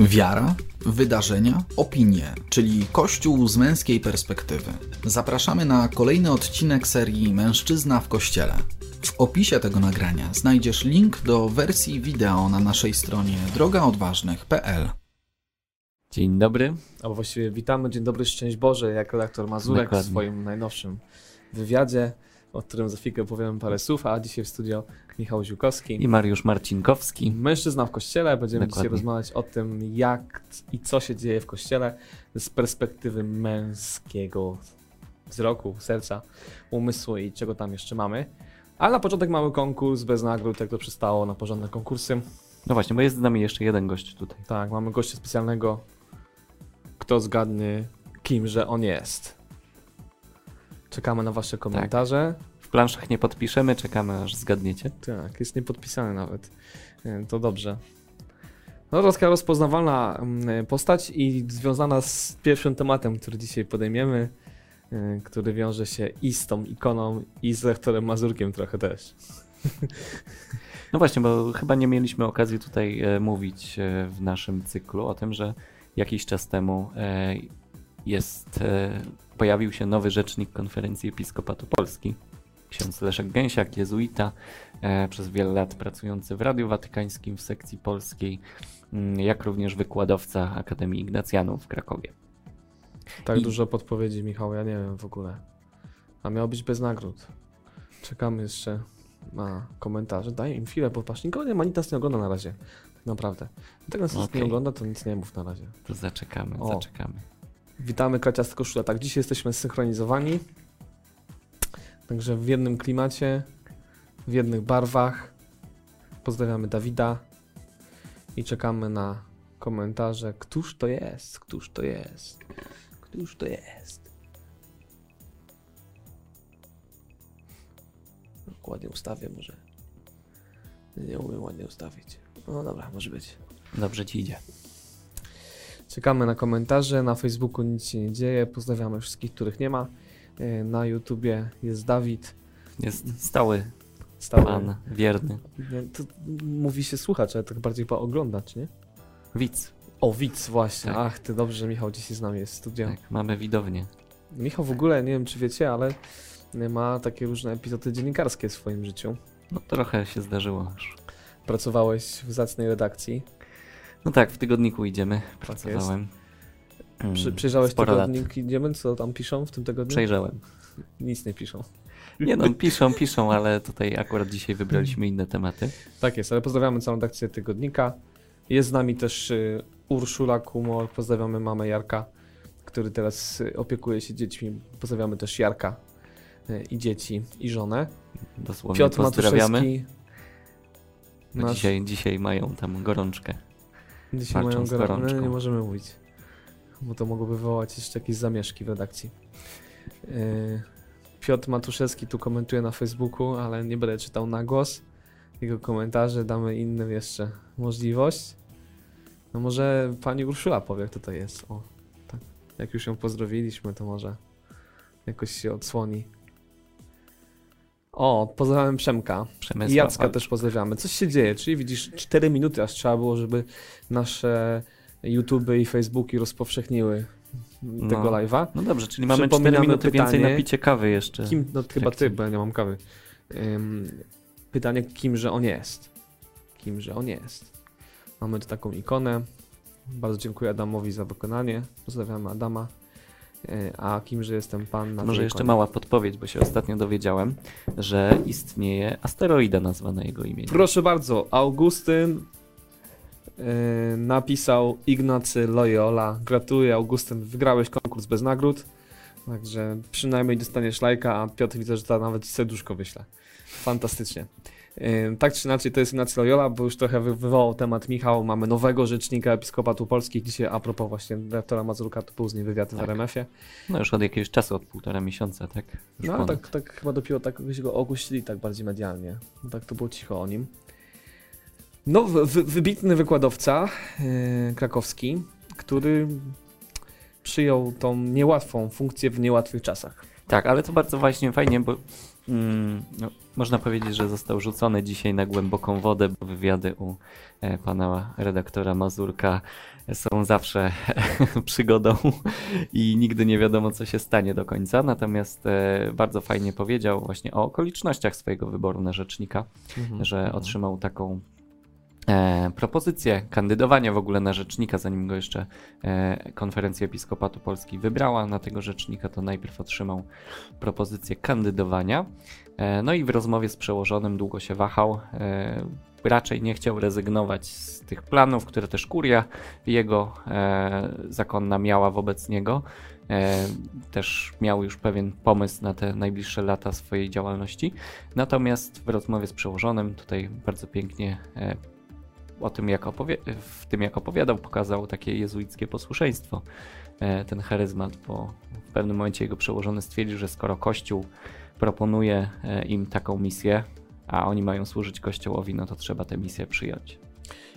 Wiara, wydarzenia, opinie, czyli Kościół z męskiej perspektywy. Zapraszamy na kolejny odcinek serii Mężczyzna w Kościele. W opisie tego nagrania znajdziesz link do wersji wideo na naszej stronie drogaodważnych.pl. Dzień dobry. Albo właściwie witamy, dzień dobry, szczęść Boże, jak redaktor Mazurek Dokładnie. w swoim najnowszym wywiadzie, o którym za chwilkę powiem parę słów, a dzisiaj w studio Michał Ziłkowski. I Mariusz Marcinkowski. Mężczyzna w kościele, będziemy Dokładnie. dzisiaj rozmawiać o tym, jak i co się dzieje w kościele z perspektywy męskiego wzroku, serca, umysłu i czego tam jeszcze mamy. Ale na początek mały konkurs bez nagród, jak to przystało na porządne konkursy. No właśnie, bo jest z nami jeszcze jeden gość tutaj. Tak, mamy gościa specjalnego. Kto zgadnie, kimże on jest. Czekamy na wasze komentarze. W planszach nie podpiszemy, czekamy aż zgadniecie. Tak, jest niepodpisany nawet. E, To dobrze. No, rozpoznawalna mm, postać i związana z pierwszym tematem, który dzisiaj podejmiemy, e, który wiąże się i z tą ikoną, i z lektorem Mazurkiem trochę też. No właśnie, bo chyba nie mieliśmy okazji tutaj e, mówić e, w naszym cyklu o tym, że jakiś czas temu e, jest, e, pojawił się nowy rzecznik Konferencji Episkopatu Polski. Ksiądz Leszek Gęsiak, jezuita, e, przez wiele lat pracujący w Radiu Watykańskim w sekcji polskiej, mm, jak również wykładowca Akademii Ignacjanów w Krakowie. Tak I- dużo podpowiedzi, Michał, ja nie wiem w ogóle. A miało być bez nagród. Czekamy jeszcze na komentarze. Daj im chwilę, bo patrz, nikogo nie ma, nas nie ogląda na razie. Tak naprawdę. Jak nas nic Okej. nie ogląda, to nic nie mów na razie. To zaczekamy, O. zaczekamy. Witamy Kraciasty Koszula. Tak, dzisiaj jesteśmy zsynchronizowani. Także w jednym klimacie, w jednych barwach. Pozdrawiamy Dawida i czekamy na komentarze. Któż to jest? Któż to jest? Któż to jest? Ładnie ustawię może. Nie umiem ładnie ustawić. No dobra, może być. Dobrze ci idzie. Czekamy na komentarze. Na Facebooku nic się nie dzieje. Pozdrawiamy wszystkich, których nie ma. E, Na YouTubie jest Dawid. Jest stały Stały. pan, wierny. Nie, to mówi się słuchacz, ale tak bardziej chyba oglądać, nie? Widz. O, widz, właśnie. Tak. Ach, ty dobrze, że Michał dzisiaj z nami jest w studio. Tak, mamy widownię. Michał w ogóle, nie wiem czy wiecie, ale ma takie różne epizody dziennikarskie w swoim życiu. No trochę się zdarzyło już. Pracowałeś w zacnej redakcji. No tak, w tygodniku idziemy. Pracowałem. Mm, Przy, przyjrzałeś sporo lat. tygodnik, idziemy, co tam piszą w tym tygodniu? Przejrzałem. Nic nie piszą. Nie no, piszą, piszą, ale tutaj akurat dzisiaj wybraliśmy inne tematy. Tak jest, ale pozdrawiamy całą redakcję tygodnika. Jest z nami też y, Urszula Kumor, pozdrawiamy mamę Jarka, który teraz y, opiekuje się dziećmi. Pozdrawiamy też Jarka y, i dzieci, i żonę. Dosłownie Piotr pozdrawiamy. Bo nasz- dzisiaj, dzisiaj mają tam gorączkę. Dzisiaj mają z gorą- gorączką. no, Nie możemy mówić, bo to mogłoby wywołać jeszcze jakieś zamieszki w redakcji. Y, Piotr Matuszewski tu komentuje na Facebooku, ale nie będę czytał na głos. Jego komentarze damy innym jeszcze możliwość. No może pani Urszula powie, kto to jest. O, tak. Jak już ją pozdrowiliśmy, to może jakoś się odsłoni. O, pozdrawiam Przemka. Przemysław. I Jacka też pozdrawiamy. Coś się dzieje, czyli widzisz, 4 minuty aż trzeba było, żeby nasze YouTube i Facebooki rozpowszechniły tego No. live'a. No dobrze, czyli mamy 4 Przypominamy minuty więcej pytanie. na picie kawy jeszcze. Kim, no chyba ty, bo ja nie mam kawy. Ym, pytanie, kimże on jest? Kimże on jest? Mamy tu taką ikonę. Bardzo dziękuję Adamowi za wykonanie. Pozdrawiamy Adama. Yy, A kimże jestem pan na Może jeszcze ikonie? mała podpowiedź, bo się ostatnio dowiedziałem, że istnieje asteroida nazwana jego imieniem. Proszę bardzo, Augustyn yy, napisał Ignacy Loyola. Gratuluję Augustyn, wygrałeś konkurs bez nagród. Także przynajmniej dostaniesz lajka, a Piotr widzę, że to nawet serduszko wyśle. Fantastycznie. Tak czy inaczej to jest Ignacy Loyola, bo już trochę wy- wywołał temat Michał. Mamy nowego rzecznika Episkopatu Polskich. Dzisiaj a propos właśnie redaktora Mazurka, to później wywiad w Tak. RMF-ie. No już od jakiegoś czasu, od półtora miesiąca, tak? Już No ponad. tak, tak chyba dopiero tak go ogłosili tak bardziej medialnie. No, tak to było cicho o nim. No, wy, wy- wybitny wykładowca yy, krakowski, który przyjął tą niełatwą funkcję w niełatwych czasach. Tak, ale to bardzo właśnie fajnie, bo mm, no, można powiedzieć, że został rzucony dzisiaj na głęboką wodę, bo wywiady u e, pana redaktora Mazurka są zawsze przygodą i nigdy nie wiadomo, co się stanie do końca. Natomiast e, bardzo fajnie powiedział właśnie o okolicznościach swojego wyboru na rzecznika, Mhm. że otrzymał taką e, propozycję kandydowania w ogóle na rzecznika, zanim go jeszcze e, konferencja Episkopatu Polski wybrała na tego rzecznika, to najpierw otrzymał propozycję kandydowania. E, no i w rozmowie z przełożonym długo się wahał. E, raczej nie chciał rezygnować z tych planów, które też kuria jego e, zakonna miała wobec niego. E, też miał już pewien pomysł na te najbliższe lata swojej działalności. Natomiast w rozmowie z przełożonym tutaj bardzo pięknie o tym, jak opowie- w tym, jak opowiadał, pokazał takie jezuickie posłuszeństwo, e, ten charyzmat, bo w pewnym momencie jego przełożony stwierdził, że skoro Kościół proponuje e, im taką misję, a oni mają służyć Kościołowi, no to trzeba tę misję przyjąć.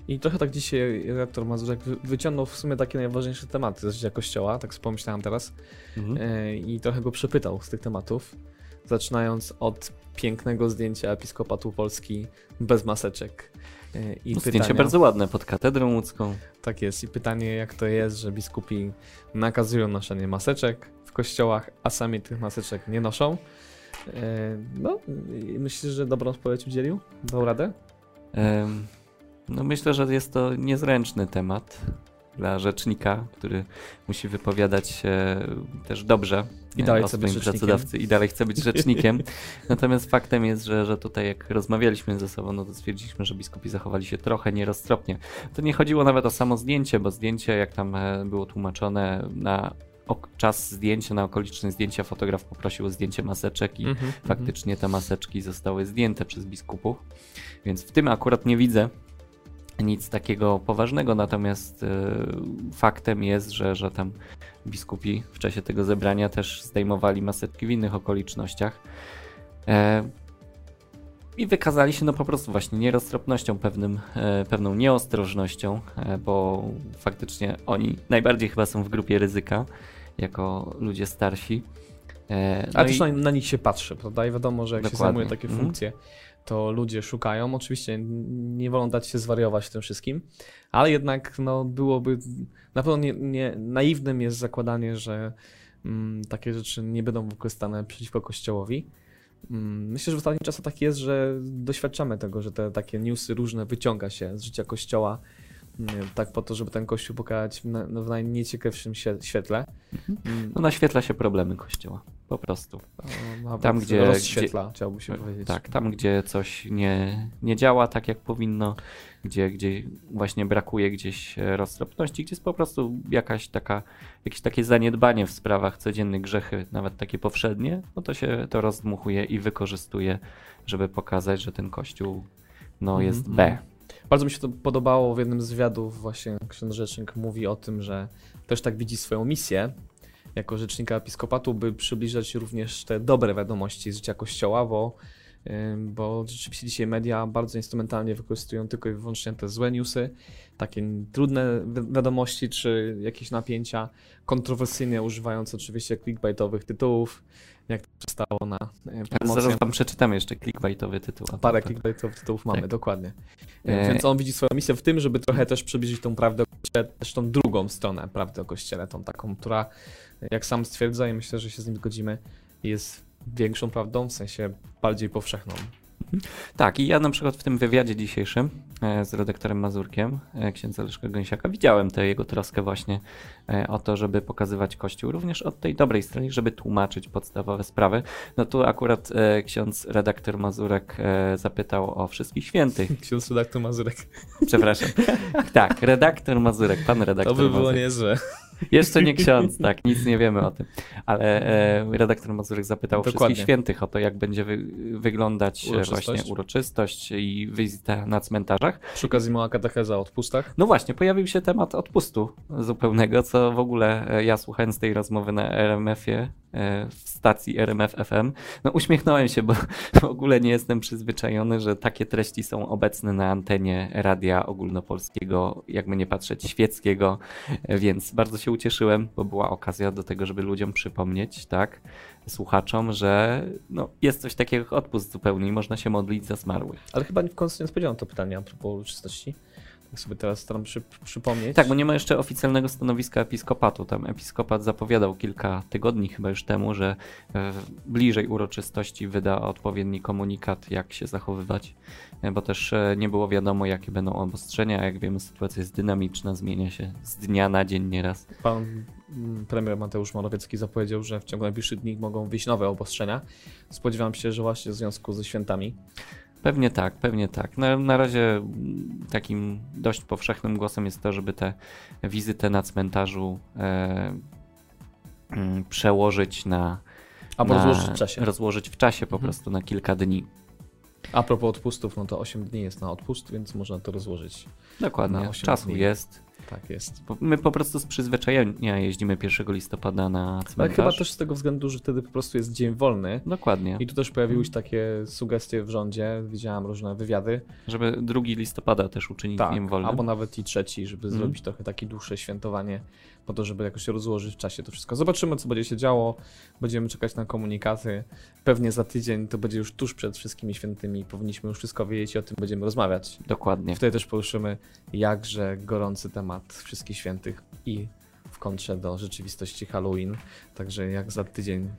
I trochę tak dzisiaj redaktor Mazurek wy- wyciągnął w sumie takie najważniejsze tematy z życia kościoła, tak pomyślałem teraz, e, i trochę go przepytał z tych tematów, zaczynając od pięknego zdjęcia episkopatu Polski bez maseczek. E, I No, Zdjęcie pytania- bardzo ładne pod katedrą łódzką. Tak jest. I pytanie, jak to jest, że biskupi nakazują noszenie maseczek w kościołach, a sami tych maseczek nie noszą. E, No, myślisz, że dobrą odpowiedź udzielił? Dał radę? No myślę, że jest to niezręczny temat dla rzecznika, który musi wypowiadać się też dobrze I e, dalej o swoim pracodawcy i dalej chce być rzecznikiem. Natomiast faktem jest, że, że tutaj jak rozmawialiśmy ze sobą, no to stwierdziliśmy, że biskupi zachowali się trochę nieroztropnie. To nie chodziło nawet o samo zdjęcie, bo zdjęcie, jak tam e, było tłumaczone na czas zdjęcia, na okoliczne zdjęcia fotograf poprosił o zdjęcie maseczek i Mhm, faktycznie te maseczki zostały zdjęte przez biskupów, więc w tym akurat nie widzę nic takiego poważnego, natomiast e, faktem jest, że, że tam biskupi w czasie tego zebrania też zdejmowali maseczki w innych okolicznościach. E, i wykazali się no po prostu właśnie nieroztropnością, pewnym, e, pewną nieostrożnością, bo faktycznie oni najbardziej chyba są w grupie ryzyka, jako ludzie starsi. E, Ale no też i- na, na nich się patrzy, prawda? I wiadomo, że jak się Dokładnie. zajmuje takie Mhm. funkcje, to ludzie szukają. Oczywiście nie wolą dać się zwariować tym wszystkim, ale jednak no, byłoby na pewno nie, nie, naiwnym jest zakładanie, że mm, takie rzeczy nie będą wykorzystane przeciwko Kościołowi. Mm, Myślę, że w ostatnim czasie tak jest, że doświadczamy tego, że te takie newsy różne wyciąga się z życia Kościoła, mm, tak po to, żeby ten Kościół pokazać w, na, w najnieciekawszym świe- świetle. Mm, No naświetla się problemy kościoła. Po prostu. Tam, gdzie- rozświetla, chciałby się powiedzieć. Tak, tam gdzie coś nie, nie działa tak jak powinno, gdzie, gdzie właśnie brakuje gdzieś e, roztropności, gdzie jest po prostu jakaś taka, jakieś takie zaniedbanie w sprawach codziennych grzechy, nawet takie powszednie, no to się to rozdmuchuje i wykorzystuje, żeby pokazać, że ten kościół no Mhm, jest mhm. B. Bardzo mi się to podobało w jednym z wywiadów właśnie ksiądz rzecznik mówi o tym, że też tak widzi swoją misję jako rzecznika episkopatu, by przybliżać również te dobre wiadomości z życia kościoła, bo, bo rzeczywiście dzisiaj media bardzo instrumentalnie wykorzystują tylko i wyłącznie te złe newsy, takie trudne wi- wiadomości czy jakieś napięcia, kontrowersyjnie używając oczywiście clickbaitowych tytułów, jak to się stało na e, promocji Zaraz wam przeczytam jeszcze clickbaitowy tytuł. Parę propos. clickbaitowych tytułów mamy, Tak. dokładnie. E, Więc on widzi swoją misję w tym, żeby trochę też przybliżyć tą prawdę o Kościele, też tą drugą stronę prawdy o Kościele, tą taką, która, jak sam stwierdza i myślę, że się z nim zgodzimy, jest większą prawdą, w sensie bardziej powszechną. Tak, i ja na przykład w tym wywiadzie dzisiejszym e, z redaktorem Mazurkiem, e, księdza Leszka Gęsiaka, widziałem tę jego troskę właśnie e, o to, żeby pokazywać Kościół również od tej dobrej strony, żeby tłumaczyć podstawowe sprawy. No tu akurat ksiądz redaktor Mazurek zapytał o wszystkich świętych. Ksiądz redaktor Mazurek. Przepraszam. Tak, redaktor Mazurek, pan redaktor To by było Mazurek. niezłe. Jeszcze nie ksiądz, tak, nic nie wiemy o tym. Ale e, redaktor Mazurek zapytał Dokładnie. wszystkich świętych, o to, jak będzie wy, wyglądać e, Uroczystość. właśnie uroczystość i wizyta na cmentarzach. Przy okazji mała katecheza o odpustach. No właśnie, pojawił się temat odpustu zupełnego, co w ogóle e, ja słuchając tej rozmowy na RMF-ie e, w stacji RMF FM. No uśmiechnąłem się, bo w ogóle nie jestem przyzwyczajony, że takie treści są obecne na antenie radia ogólnopolskiego, jakby nie patrzeć, świeckiego, więc bardzo się ucieszyłem, bo była okazja do tego, żeby ludziom przypomnieć, tak, słuchaczom, że no, jest coś takiego jak odpust zupełnie i można się modlić za zmarłych. Ale chyba w końcu nie odpowiedziałem to pytanie a propos uroczystości. Tak sobie teraz staram się przypomnieć. Tak, bo nie ma jeszcze oficjalnego stanowiska episkopatu. Tam episkopat zapowiadał kilka tygodni chyba już temu, że e, bliżej uroczystości wyda odpowiedni komunikat, jak się zachowywać, e, bo też e, nie było wiadomo, jakie będą obostrzenia. A jak wiemy, sytuacja jest dynamiczna, zmienia się z dnia na dzień nieraz. Pan mm, premier Mateusz Morawiecki zapowiedział, że w ciągu najbliższych dni mogą wyjść nowe obostrzenia. Spodziewam się, że właśnie w związku ze świętami Pewnie tak, pewnie tak. Na, na razie takim dość powszechnym głosem jest to, żeby tę wizytę na cmentarzu e, mm, przełożyć na. Albo na, rozłożyć w czasie. Rozłożyć w czasie po mhm. prostu na kilka dni. A propos odpustów, no to 8 dni jest na odpust, więc można to rozłożyć. Dokładnie. Czasu dni. jest. Tak jest. My po prostu z przyzwyczajenia jeździmy 1 listopada na cmentarz. Ale chyba też z tego względu, że wtedy po prostu jest dzień wolny. Dokładnie. I tu też pojawiły się takie sugestie w rządzie, widziałem różne wywiady. Żeby 2 listopada też uczynić tak, dniem wolnym. albo nawet i trzeci, żeby mm. zrobić trochę takie dłuższe świętowanie po to, żeby jakoś rozłożyć w czasie to wszystko. Zobaczymy, co będzie się działo. Będziemy czekać na komunikaty. Pewnie za tydzień to będzie już tuż przed wszystkimi świętymi. Powinniśmy już wszystko wiedzieć i o tym będziemy rozmawiać. Dokładnie. Wtedy też poruszymy jakże gorący temat wszystkich świętych i w kontrze do rzeczywistości Halloween. Także jak za tydzień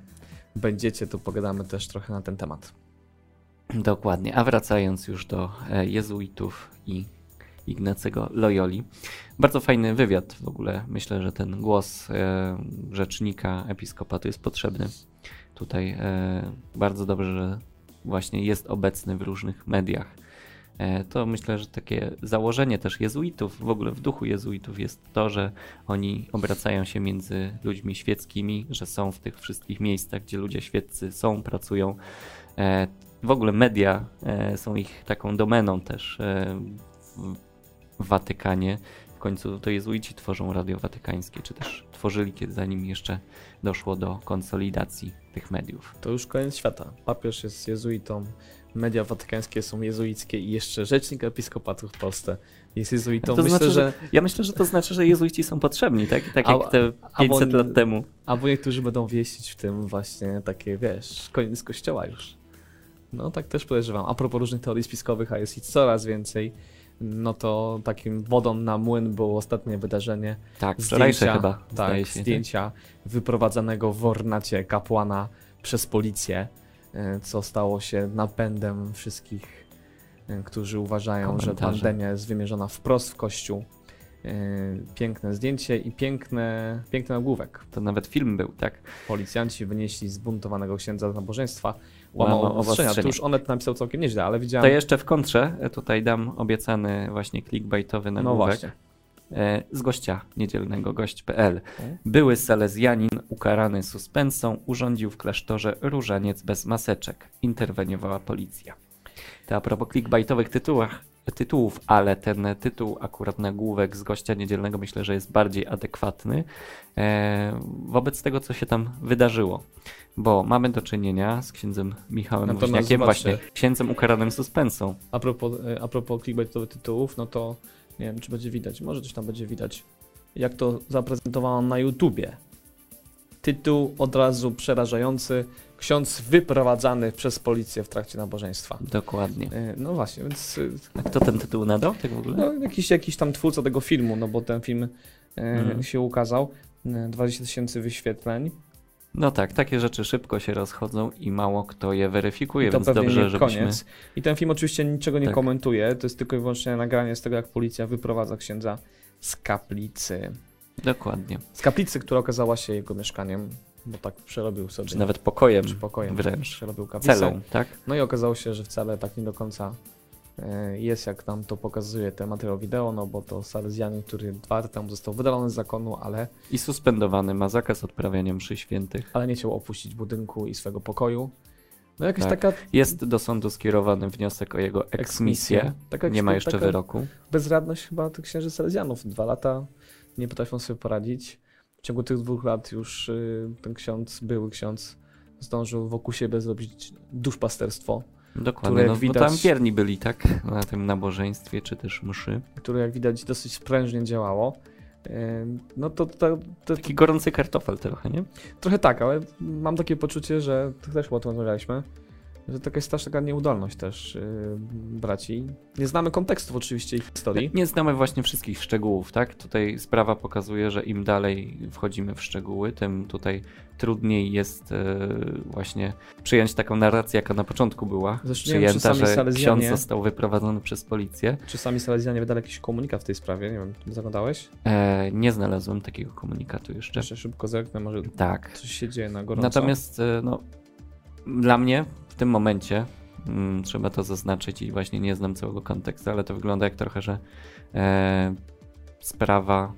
będziecie, to pogadamy też trochę na ten temat. Dokładnie. A wracając już do e, jezuitów i Ignacego Loyoli. Bardzo fajny wywiad w ogóle. Myślę, że ten głos e, rzecznika episkopatu jest potrzebny. Tutaj e, bardzo dobrze, że właśnie jest obecny w różnych mediach. E, to myślę, że takie założenie też jezuitów, w ogóle w duchu jezuitów jest to, że oni obracają się między ludźmi świeckimi, że są w tych wszystkich miejscach, gdzie ludzie świeccy są, pracują. W ogóle media są ich taką domeną też Watykanie. W końcu to jezuici tworzą radio watykańskie, czy też tworzyli, kiedy zanim jeszcze doszło do konsolidacji tych mediów. To już koniec świata. Papież jest jezuitą, media watykańskie są jezuickie i jeszcze rzecznik episkopatu w Polsce jest jezuitą. To myślę, znaczy, że... Ja myślę, że to znaczy, że jezuici są potrzebni, tak, tak jak te 500 lat temu. Albo niektórzy będą wieścić w tym właśnie takie, wiesz, koniec kościoła już. No tak też podejrzewam. A propos różnych teorii spiskowych, a jest ich coraz więcej no to takim wodą na młyn było ostatnie wydarzenie. Tak, zdjęcia, chyba. Tak, się, zdjęcia tak? wyprowadzanego w ornacie kapłana przez policję, e, co stało się napędem wszystkich, e, którzy uważają, że pandemia jest wymierzona wprost w kościół. E, piękne zdjęcie i piękne, piękny nagłówek. To nawet film był, tak? Policjanci wynieśli zbuntowanego księdza z nabożeństwa, łamał obostrzenia. To już Onet napisał całkiem nieźle, ale widziałem... To jeszcze w kontrze e, tutaj dam obiecany właśnie clickbaitowy no nagłówek. No właśnie. E, z gościa niedzielnego gość.pl. Były salezjanin ukarany suspensą urządził w klasztorze różaniec bez maseczek. Interweniowała policja. To a propos clickbaitowych tytułach, tytułów, ale ten tytuł, akurat nagłówek z gościa niedzielnego, myślę, że jest bardziej adekwatny e, wobec tego, co się tam wydarzyło. Bo mamy do czynienia z księdzem Michałem no Woźniakiem, właśnie księdzem ukaranym suspensą. A propos, e, a propos clickbaitowych tytułów, no to nie wiem, czy będzie widać, może coś tam będzie widać, jak to zaprezentowano na YouTubie. Tytuł od razu przerażający, ksiądz wyprowadzany przez policję w trakcie nabożeństwa. Dokładnie. E, no właśnie, więc... A kto ten tytuł nadał tak w ogóle? No, jakiś, jakiś tam twórca tego filmu, no bo ten film mm. się ukazał. 20 tysięcy wyświetleń. No tak, takie rzeczy szybko się rozchodzą i mało kto je weryfikuje, więc dobrze, żebyśmy... Koniec. I ten film oczywiście niczego nie tak. komentuje, to jest tylko i wyłącznie nagranie z tego, jak policja wyprowadza księdza z kaplicy. Dokładnie. Z kaplicy, która okazała się jego mieszkaniem, bo tak przerobił sobie. Czy nawet pokojem. Czy pokojem. Wręcz. Przerobił kaplicę. Celą, tak? No i okazało się, że wcale tak nie do końca jest, jak nam to pokazuje ten materiał wideo, no bo to Salezjanin, który dwa lata temu został wydalony z zakonu, ale... I suspendowany, ma zakaz odprawiania mszy świętych. Ale nie chciał opuścić budynku i swego pokoju. No jakaś tak. taka... Jest do sądu skierowany wniosek o jego eksmisję. Taka, nie ma jeszcze wyroku. Bezradność chyba tych księży Salezjanów. Dwa lata nie potrafią sobie poradzić ciągu tych dwóch lat już y, ten ksiądz, były ksiądz, zdążył wokół siebie zrobić duszpasterstwo, Dokładnie, które no, bo widać- tam wierni byli, tak? Na tym nabożeństwie, czy też mszy. które jak widać dosyć sprężnie działało. Y, No to, to, to Taki gorący kartofel trochę, nie? trochę tak, ale mam takie poczucie, że to też o tym rozmawialiśmy, że taka jest też taka nieudolność też y, braci. Nie znamy kontekstów oczywiście ich historii. Nie znamy właśnie wszystkich szczegółów, tak? Tutaj sprawa pokazuje, że im dalej wchodzimy w szczegóły, tym tutaj trudniej jest e, właśnie przyjąć taką narrację, jaka na początku była. Zresztą wiem, Przyjęta, sami że Salezjanie- ksiądz został wyprowadzony przez policję. Czy sami Salezjanie wydali jakiś komunikat w tej sprawie? Nie wiem, zaglądałeś? E, nie znalazłem takiego komunikatu jeszcze. Jeszcze szybko zerknę, może Tak. coś się dzieje na gorąco. Natomiast e, no, dla mnie w tym momencie mm, trzeba to zaznaczyć i właśnie nie znam całego kontekstu, ale to wygląda jak trochę, że e, sprawa.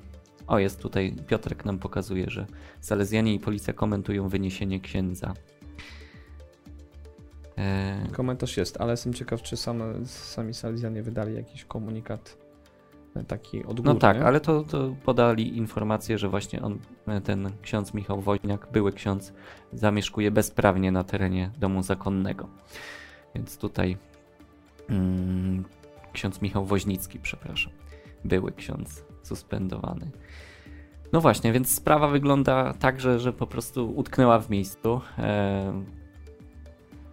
O, jest tutaj, Piotrek nam pokazuje, że Salezjanie i policja komentują wyniesienie księdza. E, Komentarz jest, ale jestem ciekaw, czy same, sami Salezjanie wydali jakiś komunikat taki odgórny. no tak, ale to, to podali informację, że właśnie on, ten ksiądz Michał Woźniak, były ksiądz, zamieszkuje bezprawnie na terenie domu zakonnego. Więc tutaj mm, ksiądz Michał Woźnicki, przepraszam, były ksiądz suspendowany. No właśnie, więc sprawa wygląda tak, że, że po prostu utknęła w miejscu. E,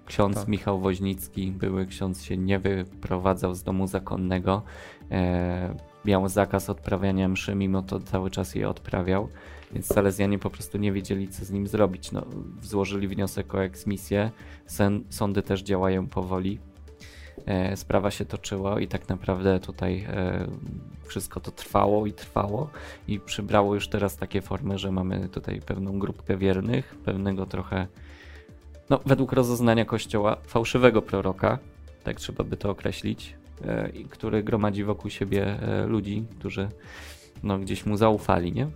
ksiądz Tak. Michał Woźnicki, były ksiądz się nie wyprowadzał z domu zakonnego. E, miał zakaz odprawiania mszy, mimo to cały czas je odprawiał. Więc Salezjanie po prostu nie wiedzieli, co z nim zrobić. No, złożyli wniosek o eksmisję. Sen, sądy też działają powoli. E, sprawa się toczyła i tak naprawdę tutaj e, wszystko to trwało i trwało i przybrało już teraz takie formy, że mamy tutaj pewną grupkę wiernych, pewnego trochę, no według rozeznania kościoła, fałszywego proroka, tak trzeba by to określić, który gromadzi wokół siebie e, ludzi, którzy no, gdzieś mu zaufali, nie?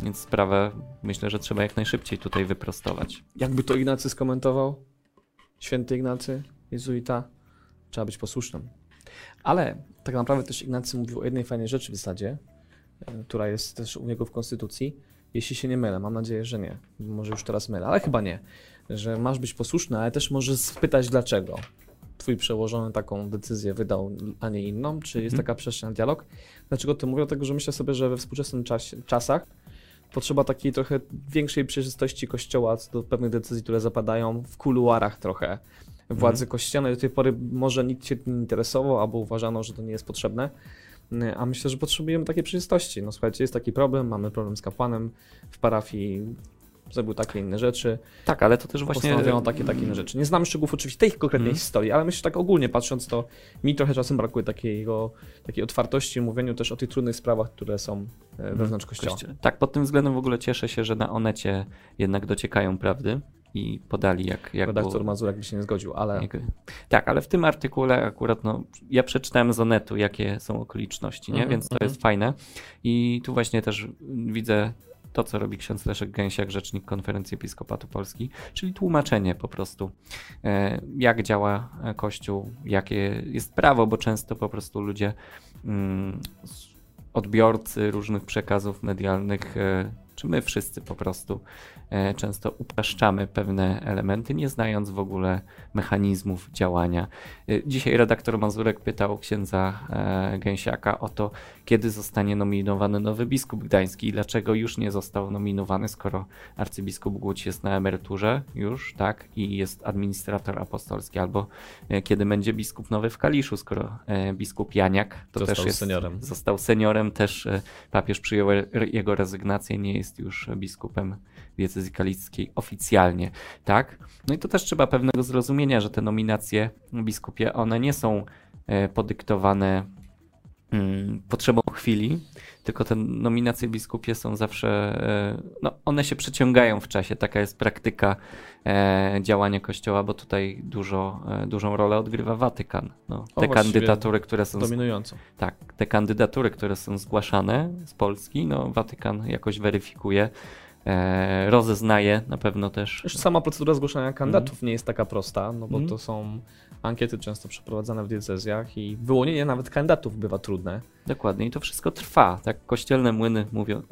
Więc sprawę myślę, że trzeba jak najszybciej tutaj wyprostować. Jakby to Ignacy skomentował? Święty Ignacy, jezuita, trzeba być posłusznym. Ale tak naprawdę też Ignacy mówił o jednej fajnej rzeczy w zasadzie, e, która jest też u niego w konstytucji. Jeśli się nie mylę, mam nadzieję, że nie. Może już teraz mylę, ale chyba nie. Że masz być posłuszny, ale też możesz spytać dlaczego. Twój przełożony taką decyzję wydał, a nie inną. Czy jest Mhm. taka przestrzeń na dialog? Dlaczego to mówię? Dlatego, że myślę sobie, że we współczesnych czasie, czasach potrzeba takiej trochę większej przejrzystości kościoła co do pewnych decyzji, które zapadają w kuluarach trochę władzy kościelnej. Do tej pory może nikt się tym nie interesował, albo uważano, że to nie jest potrzebne. A myślę, że potrzebujemy takiej przejrzystości. No słuchajcie, jest taki problem, mamy problem z kapłanem w parafii, zrobił takie inne rzeczy, Tak, ale to też właśnie... postanowiono takie, takie inne rzeczy. Nie znam szczegółów oczywiście tej konkretnej Mhm. historii, ale myślę, że tak ogólnie patrząc, to mi trochę czasem brakuje takiego, takiej otwartości, mówieniu też o tych trudnych sprawach, które są e, wewnątrz kościoła. Tak, pod tym względem w ogóle cieszę się, że na Onecie jednak dociekają prawdy i podali jak, jak Redaktor było- Mazurek by się nie zgodził, ale jak, Tak, ale w tym artykule akurat no, ja przeczytałem z Onetu, jakie są okoliczności, nie? Mhm, więc to mhm. jest fajne. I tu właśnie też widzę to, co robi ksiądz Leszek Gęsiak, rzecznik Konferencji Episkopatu Polski, czyli tłumaczenie po prostu, e, jak działa e, Kościół, jakie jest prawo, bo często po prostu ludzie, mm, odbiorcy różnych przekazów medialnych, e, czy my wszyscy po prostu często upraszczamy pewne elementy, nie znając w ogóle mechanizmów działania. Y, Dzisiaj redaktor Mazurek pytał księdza e, Gęsiaka o to, kiedy zostanie nominowany nowy biskup gdański i dlaczego już nie został nominowany, skoro arcybiskup Głódź jest na emeryturze już, tak, i jest administrator apostolski, albo e, kiedy będzie biskup nowy w Kaliszu, skoro e, biskup Janiak to Został też jest, seniorem. został seniorem, też e, papież przyjął jego rezygnację, nie jest już biskupem diecezji kaliskiej oficjalnie, tak? No i to też trzeba pewnego zrozumienia, że te nominacje biskupie, one nie są e, podyktowane mm, potrzebą chwili, tylko te nominacje biskupie są zawsze, e, no one się przeciągają w czasie, taka jest praktyka e, działania Kościoła, bo tutaj dużo, dużą rolę odgrywa Watykan. No, O, te właściwie kandydatury, które są dominująco. tak, te kandydatury, które są zgłaszane z Polski, no Watykan jakoś weryfikuje, e, rozeznaje na pewno też. Już sama procedura zgłaszania kandydatów nie jest taka prosta, no bo Mhm. to są ankiety często przeprowadzane w diecezjach i wyłonienie nawet kandydatów bywa trudne. Dokładnie, i to wszystko trwa. Tak, kościelne młyny mówią,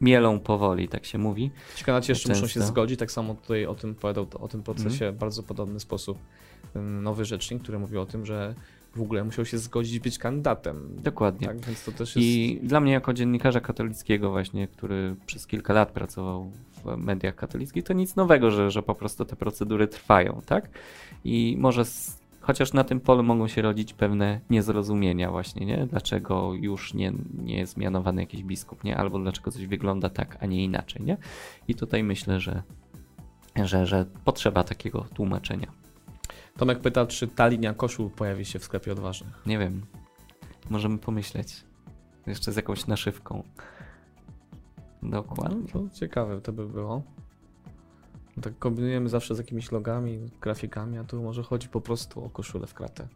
mielą powoli, tak się mówi. Ci kandydaci jeszcze muszą się Często. zgodzić, tak samo tutaj o tym opowiadał o tym procesie w bardzo podobny sposób nowy rzecznik, który mówił o tym, że w ogóle musiał się zgodzić być kandydatem. Dokładnie. Tak, więc to też jest... I dla mnie jako dziennikarza katolickiego właśnie, który przez kilka lat pracował w mediach katolickich, to nic nowego, że, że po prostu te procedury trwają, tak? I może s- chociaż na tym polu mogą się rodzić pewne niezrozumienia właśnie, nie? Dlaczego już nie, nie jest mianowany jakiś biskup, nie? Albo dlaczego coś wygląda tak, a nie inaczej, nie? I tutaj myślę, że, że, że potrzeba takiego tłumaczenia. Tomek pyta, czy ta linia koszul pojawi się w sklepie odważnych. Nie wiem, możemy pomyśleć. Jeszcze z jakąś naszywką. Dokładnie. No, to ciekawe to by było. No tak kombinujemy zawsze z jakimiś logami, grafikami, a tu może chodzi po prostu o koszulę w kratę.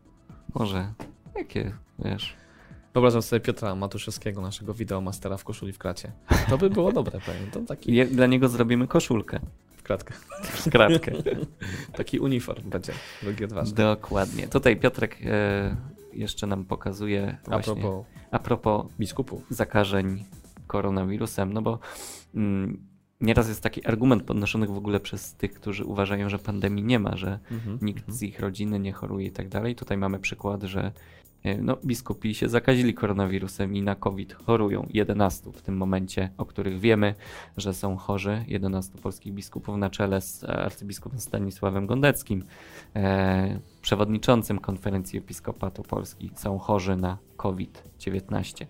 Może. Jakie, wiesz. Wyobrażam sobie Piotra Matuszewskiego, naszego wideomastera w koszuli w kracie. To by było dobre, pewnie. To taki dla niego zrobimy koszulkę. Kratkę. Kratkę. Taki uniform będzie, drugi odważny. Dokładnie. Tutaj Piotrek e, jeszcze nam pokazuje A właśnie propos a propos biskupów. zakażeń koronawirusem, no bo mm, nieraz jest taki argument podnoszony w ogóle przez tych, którzy uważają, że pandemii nie ma, że Mhm. nikt z ich rodziny nie choruje i tak dalej. Tutaj mamy przykład, że no, biskupi się zakazili koronawirusem i na COVID chorują 11 w tym momencie, o których wiemy, że są chorzy. 11 polskich biskupów na czele z arcybiskupem Stanisławem Gondeckim, e, przewodniczącym konferencji Episkopatu Polski, są chorzy na COVID-19.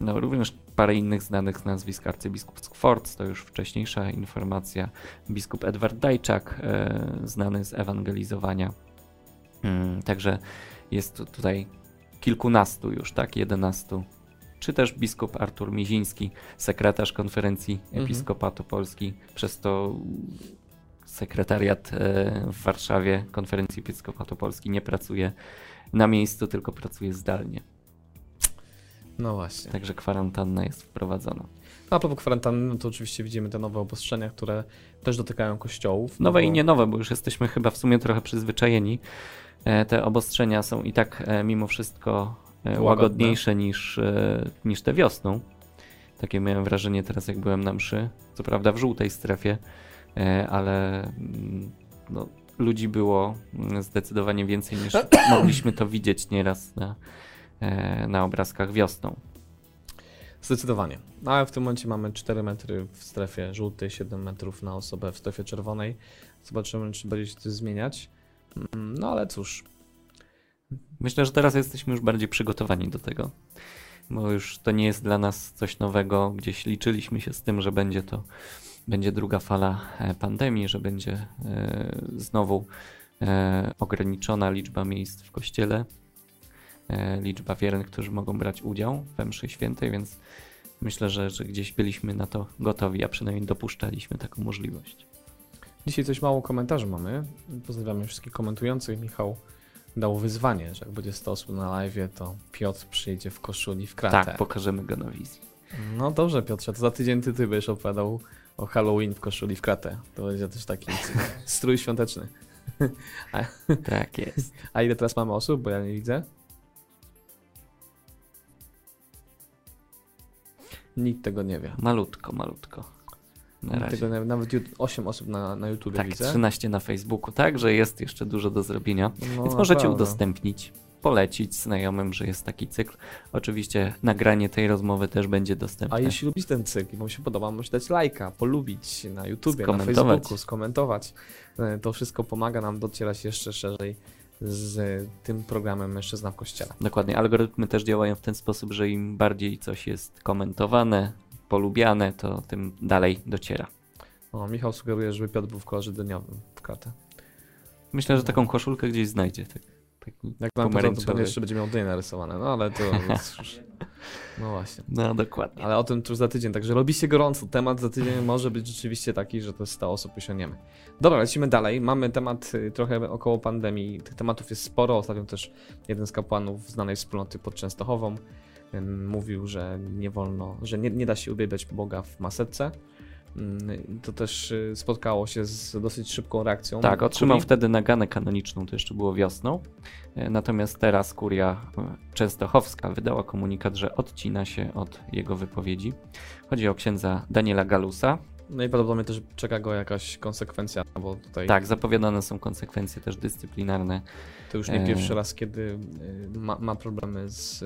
No, również parę innych znanych nazwisk, arcybiskup Skworc, to już wcześniejsza informacja, biskup Edward Dajczak, e, znany z ewangelizowania. Mm, Także jest tu- tutaj kilkunastu już, tak, jedenastu. Czy też biskup Artur Miziński, sekretarz konferencji Mhm. Episkopatu Polski, przez to sekretariat e, w Warszawie konferencji Episkopatu Polski nie pracuje na miejscu, tylko pracuje zdalnie. No właśnie. Także kwarantanna jest wprowadzona. No, A propos kwarantanny, no to oczywiście widzimy te nowe obostrzenia, które też dotykają kościołów. no Nowe bo- i nie nowe, bo już jesteśmy chyba w sumie trochę przyzwyczajeni. E, Te obostrzenia są i tak e, mimo wszystko e, Łagodne. łagodniejsze niż, niż te wiosną. Takie miałem wrażenie teraz, jak byłem na mszy. Co prawda w żółtej strefie, ale mm, no, ludzi było mm, zdecydowanie więcej niż mogliśmy to widzieć nieraz na, na obrazkach wiosną. Zdecydowanie. No, ale w tym momencie mamy 4 metry w strefie żółtej, 7 metrów na osobę w strefie czerwonej. Zobaczymy, czy będzie się coś zmieniać. Mm, No ale cóż, Myślę, że teraz jesteśmy już bardziej przygotowani do tego, bo już to nie jest dla nas coś nowego. Gdzieś liczyliśmy się z tym, że będzie to będzie druga fala e, pandemii, że będzie e, znowu e, ograniczona liczba miejsc w kościele, liczba wiernych, którzy mogą brać udział we mszy świętej, więc myślę, że, że gdzieś byliśmy na to gotowi, a przynajmniej dopuszczaliśmy taką możliwość. Dzisiaj coś mało komentarzy mamy. Pozdrawiamy wszystkich komentujących. Michał dał wyzwanie, że jak będzie 100 osób na live, to Piotr przyjedzie w koszuli w kratę. Tak, pokażemy go na wizji. No dobrze, Piotrze, to za tydzień ty, ty będziesz opowiadał o Halloween w koszuli w kratę. To będzie też taki strój świąteczny. Tak jest. A ile teraz mamy osób, bo ja nie widzę? Nikt tego nie wie. Malutko, malutko. Na razie. tego nawet 8 osób na, na YouTube Tak, widzę. 13 na Facebooku, także jest jeszcze dużo do zrobienia. No, Więc możecie naprawdę. udostępnić, polecić znajomym, że jest taki cykl. Oczywiście nagranie tej rozmowy też będzie dostępne. A jeśli lubisz ten cykl i wam się podoba, możesz dać lajka, polubić na YouTubie, na. Facebooku, skomentować. E, To wszystko pomaga nam docierać jeszcze szerzej z tym programem Mężczyzna w Kościele. Dokładnie, algorytmy też działają w ten sposób, że im bardziej coś jest komentowane, polubiane, to tym dalej dociera. O, Michał sugeruje, żeby Piotr był w kolorze dyniowym w kratę. Myślę, że taką koszulkę gdzieś znajdzie. Tak, taki Jak nam to, pewnie jeszcze będzie miał dynie narysowane, no ale to jest już... No właśnie. No dokładnie. Ale o tym tu już za tydzień, także robi się gorąco. Temat za tydzień może być rzeczywiście taki, że to jest 100 osób usiąniemy. Dobra, lecimy dalej. Mamy temat y, trochę około pandemii. Tych tematów jest sporo. Ostatnio też jeden z kapłanów znanej wspólnoty pod Częstochową mówił, że nie wolno, że nie, nie da się ubiegać Boga w maseczce. Mm, To też y, spotkało się z dosyć szybką reakcją. Tak, otrzymał kurii. wtedy naganę kanoniczną, to jeszcze było wiosną. E, Natomiast teraz kuria e, częstochowska wydała komunikat, że odcina się od jego wypowiedzi. Chodzi o księdza Daniela Galusa. No i prawdopodobnie też czeka go jakaś konsekwencja, bo tutaj Tak, zapowiadane są konsekwencje też dyscyplinarne. to już nie e- pierwszy raz, kiedy y, ma, ma problemy z.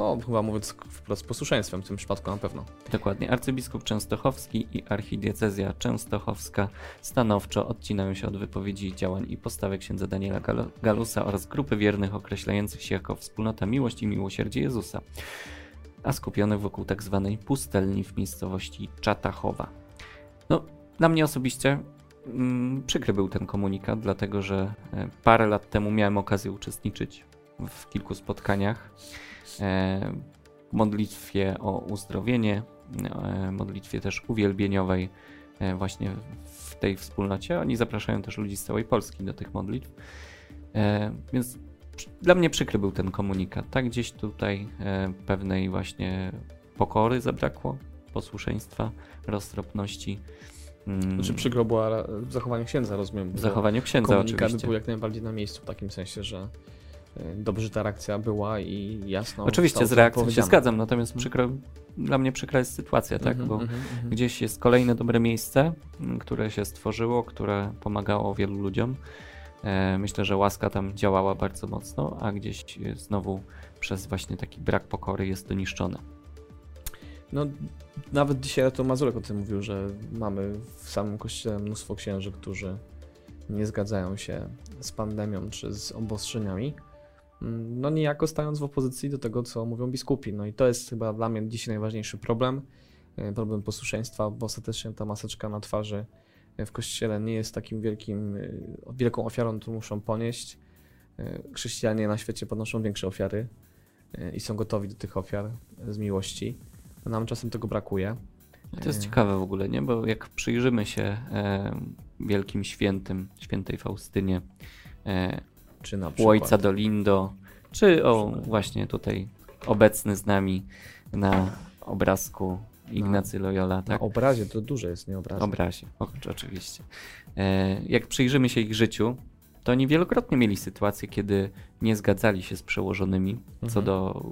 No, chyba mówiąc wprost, posłuszeństwem w tym przypadku na pewno. Dokładnie. Arcybiskup Częstochowski i archidiecezja częstochowska stanowczo odcinają się od wypowiedzi działań i postawy księdza Daniela Gal- Galusa oraz grupy wiernych określających się jako wspólnota miłość i miłosierdzie Jezusa, a skupionych wokół tak zwanej pustelni w miejscowości Czatachowa. No, dla mnie osobiście mm, przykry był ten komunikat, dlatego że e, parę lat temu miałem okazję uczestniczyć w kilku spotkaniach modlitwie o uzdrowienie, e, modlitwie też uwielbieniowej e, właśnie w tej wspólnocie. Oni zapraszają też ludzi z całej Polski do tych modlitw. E, Więc dla mnie przykry był ten komunikat. Tak gdzieś tutaj e, pewnej właśnie pokory zabrakło, posłuszeństwa, roztropności. mm, Znaczy przykro było ra- w zachowaniu księdza, rozumiem. w zachowaniu księdza komunikat oczywiście. był jak najbardziej na miejscu w takim sensie, że dobrze że ta reakcja była i jasno. Oczywiście z reakcją się zgadzam, natomiast Mhm. przykro, dla mnie przykra jest sytuacja, tak? Mhm, Bo mhm, mhm. Gdzieś jest kolejne dobre miejsce, które się stworzyło, które pomagało wielu ludziom. E, Myślę, że łaska tam działała bardzo mocno, a gdzieś znowu przez właśnie taki brak pokory jest to niszczone. No, nawet dzisiaj to Mazurek o tym mówił, że mamy w samym kościele mnóstwo księży, którzy nie zgadzają się z pandemią czy z obostrzeniami. No niejako stając w opozycji do tego, co mówią biskupi. No i to jest chyba dla mnie dzisiaj najważniejszy problem. e, Problem posłuszeństwa, bo ostatecznie ta maseczka na twarzy e, w kościele nie jest takim wielkim, e, wielką ofiarą, którą muszą ponieść. Chrześcijanie na świecie podnoszą większe ofiary i są gotowi do tych ofiar z miłości. Nam czasem tego brakuje. To jest ciekawe w ogóle, nie? Bo jak przyjrzymy się wielkim świętym, świętej Faustynie, Czy na przykład. ojca Dolindo, czy o właśnie tutaj obecny z nami na obrazku Ignacy Loyola, Na tak? obrazie to duże jest, nie obraz. obrazie, o, oczywiście. E, jak przyjrzymy się ich życiu, to oni wielokrotnie mieli sytuacje, kiedy nie zgadzali się z przełożonymi co Mhm. do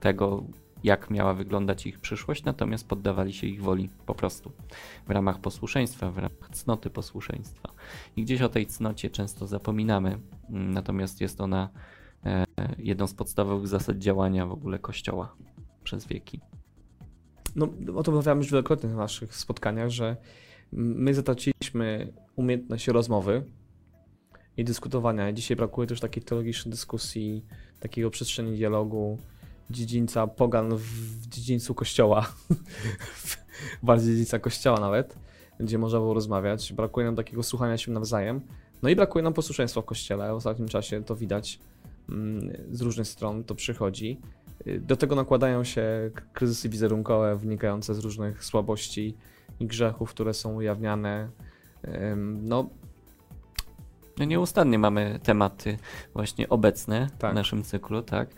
tego, jak miała wyglądać ich przyszłość, natomiast poddawali się ich woli po prostu w ramach posłuszeństwa, w ramach cnoty posłuszeństwa. I gdzieś o tej cnocie często zapominamy, mm, natomiast jest ona e, jedną z podstawowych zasad działania w ogóle Kościoła przez wieki. No, o tym rozmawiamy już wielokrotnie na naszych spotkaniach, że my zatraciliśmy umiejętność rozmowy i dyskutowania. Dzisiaj brakuje też takiej teologicznej dyskusji, takiego przestrzeni dialogu, dziedzińca pogan w dziedzińcu kościoła, bardziej dziedzińca kościoła nawet, gdzie można było rozmawiać. Brakuje nam takiego słuchania się nawzajem. No i brakuje nam posłuszeństwa w kościele. W ostatnim czasie to widać mm, z różnych stron, to przychodzi. Do tego nakładają się kryzysy wizerunkowe wynikające z różnych słabości i grzechów, które są ujawniane. No, No nieustannie mamy tematy właśnie obecne Tak. w naszym cyklu, tak?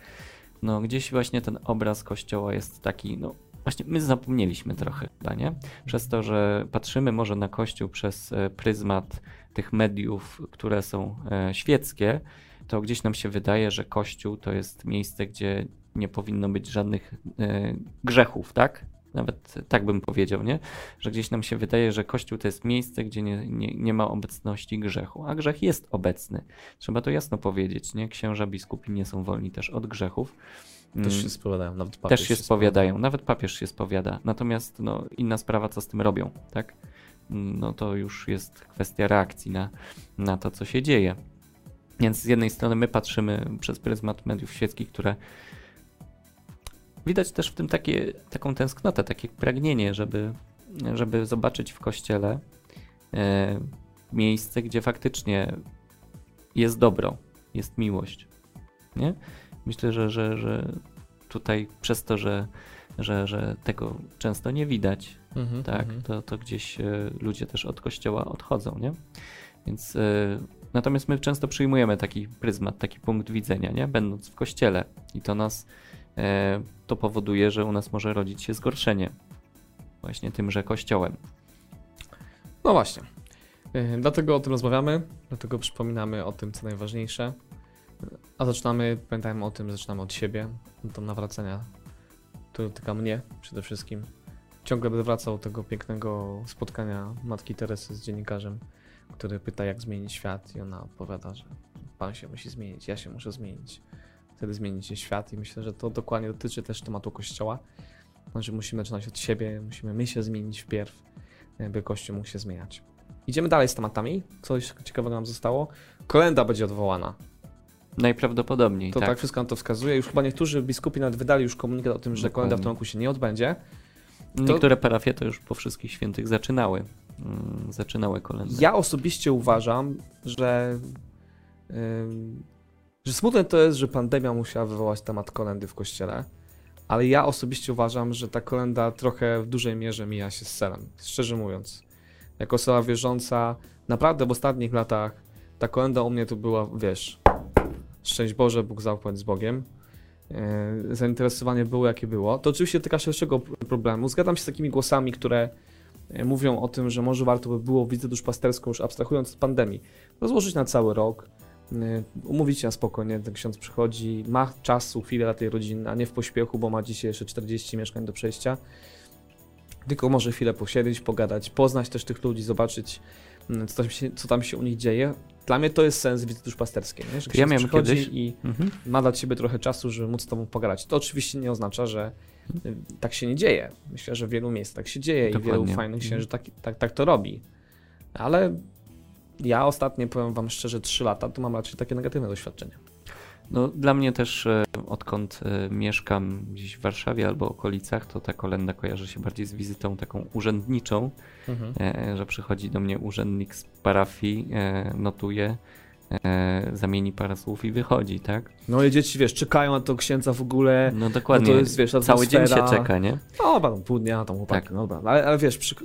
No gdzieś właśnie ten obraz kościoła jest taki, no właśnie my zapomnieliśmy trochę chyba, nie? Przez to, że patrzymy może na kościół przez e, pryzmat tych mediów, które są e, świeckie, to gdzieś nam się wydaje, że kościół to jest miejsce, gdzie nie powinno być żadnych e, grzechów, tak? Nawet tak bym powiedział, nie? Że gdzieś nam się wydaje, że Kościół to jest miejsce, gdzie nie, nie, nie ma obecności grzechu, a grzech jest obecny. Trzeba to jasno powiedzieć, nie? Księża biskupi nie są wolni też od grzechów. też Mm, się spowiadają, nawet papież też się spowiadają, nawet papież się spowiada. Natomiast no, inna sprawa, co z tym robią, tak? Mm, No to już jest kwestia reakcji na, na to, co się dzieje. Więc z jednej strony my patrzymy przez pryzmat mediów świeckich, które widać też w tym takie, taką tęsknotę, takie pragnienie, żeby, żeby zobaczyć w kościele e, miejsce, gdzie faktycznie jest dobro, jest miłość. Nie? Myślę, że, że, że tutaj przez to, że, że, że tego często nie widać, Mhm, tak, mhm. to, to gdzieś e, ludzie też od kościoła odchodzą, nie? Więc e, natomiast my często przyjmujemy taki pryzmat, taki punkt widzenia, nie? Będąc w kościele i to nas to powoduje, że u nas może rodzić się zgorszenie. właśnie tymże kościołem. No właśnie. Yy, Dlatego o tym rozmawiamy, dlatego przypominamy o tym, co najważniejsze. A zaczynamy, pamiętajmy o tym, zaczynamy od siebie, do nawracania. To dotyka mnie przede wszystkim. Ciągle będę wracał do tego pięknego spotkania Matki Teresy z dziennikarzem, który pyta, jak zmienić świat, i ona odpowiada, że Pan się musi zmienić, ja się muszę zmienić. Wtedy zmieni się świat, i myślę, że to dokładnie dotyczy też tematu Kościoła. Znaczy, musimy zaczynać od siebie, musimy my się zmienić wpierw, by Kościół mógł się zmieniać. Idziemy dalej z tematami. Coś ciekawego nam zostało. Kolenda będzie odwołana. Najprawdopodobniej, To tak. tak. wszystko na to wskazuje. Już chyba niektórzy biskupi nawet wydali już komunikat o tym, że kolenda w tym roku się nie odbędzie. Niektóre parafie to już po wszystkich świętych zaczynały. mm, Zaczynały kolendy. Ja osobiście uważam, że, że smutne to jest, że pandemia musiała wywołać temat kolendy w kościele, ale ja osobiście uważam, że ta kolenda trochę w dużej mierze mija się z celem, szczerze mówiąc. Jako osoba wierząca, naprawdę w ostatnich latach ta kolenda u mnie to była, wiesz, szczęść Boże, Bóg zapłać z Bogiem. Yy, Zainteresowanie było jakie było. To oczywiście dotyka szerszego problemu. Zgadzam się z takimi głosami, które e, mówią o tym, że może warto by było wizytę duszpasterską, już abstrahując od pandemii, rozłożyć na cały rok, umówić się na spokojnie, ten ksiądz przychodzi, ma czasu, chwilę dla tej rodziny, a nie w pośpiechu, bo ma dzisiaj jeszcze 40 mieszkań do przejścia, tylko może chwilę posiedzieć, pogadać, poznać też tych ludzi, zobaczyć, y, co tam się, co tam się u nich dzieje. Dla mnie to jest sens wizyty duszpasterskiej, nie? że Ja ksiądz miałem przychodzi kiedyś- i Mhm. ma dla ciebie trochę czasu, żeby móc z tobą pogadać. To oczywiście nie oznacza, że y, tak się nie dzieje. Myślę, że w wielu miejscach tak się dzieje i wielu Dokładnie. fajnych Mhm. księży tak, tak, tak to robi. Ale ja ostatnie, powiem wam szczerze, 3 lata to mam raczej takie negatywne doświadczenia. No, dla mnie też, e, odkąd e, mieszkam gdzieś w Warszawie albo okolicach, to ta kolenda kojarzy się bardziej z wizytą taką urzędniczą, e, że przychodzi do mnie urzędnik z parafii, notuje, e, zamieni parę słów i wychodzi, tak? No i dzieci, wiesz, czekają na to księdza w ogóle. No dokładnie. No to jest, wiesz, Cały dzień się czeka, nie? O, tam pół dnia, tam chłopaki, Tak. no dobra. Ale, ale wiesz, przy, tak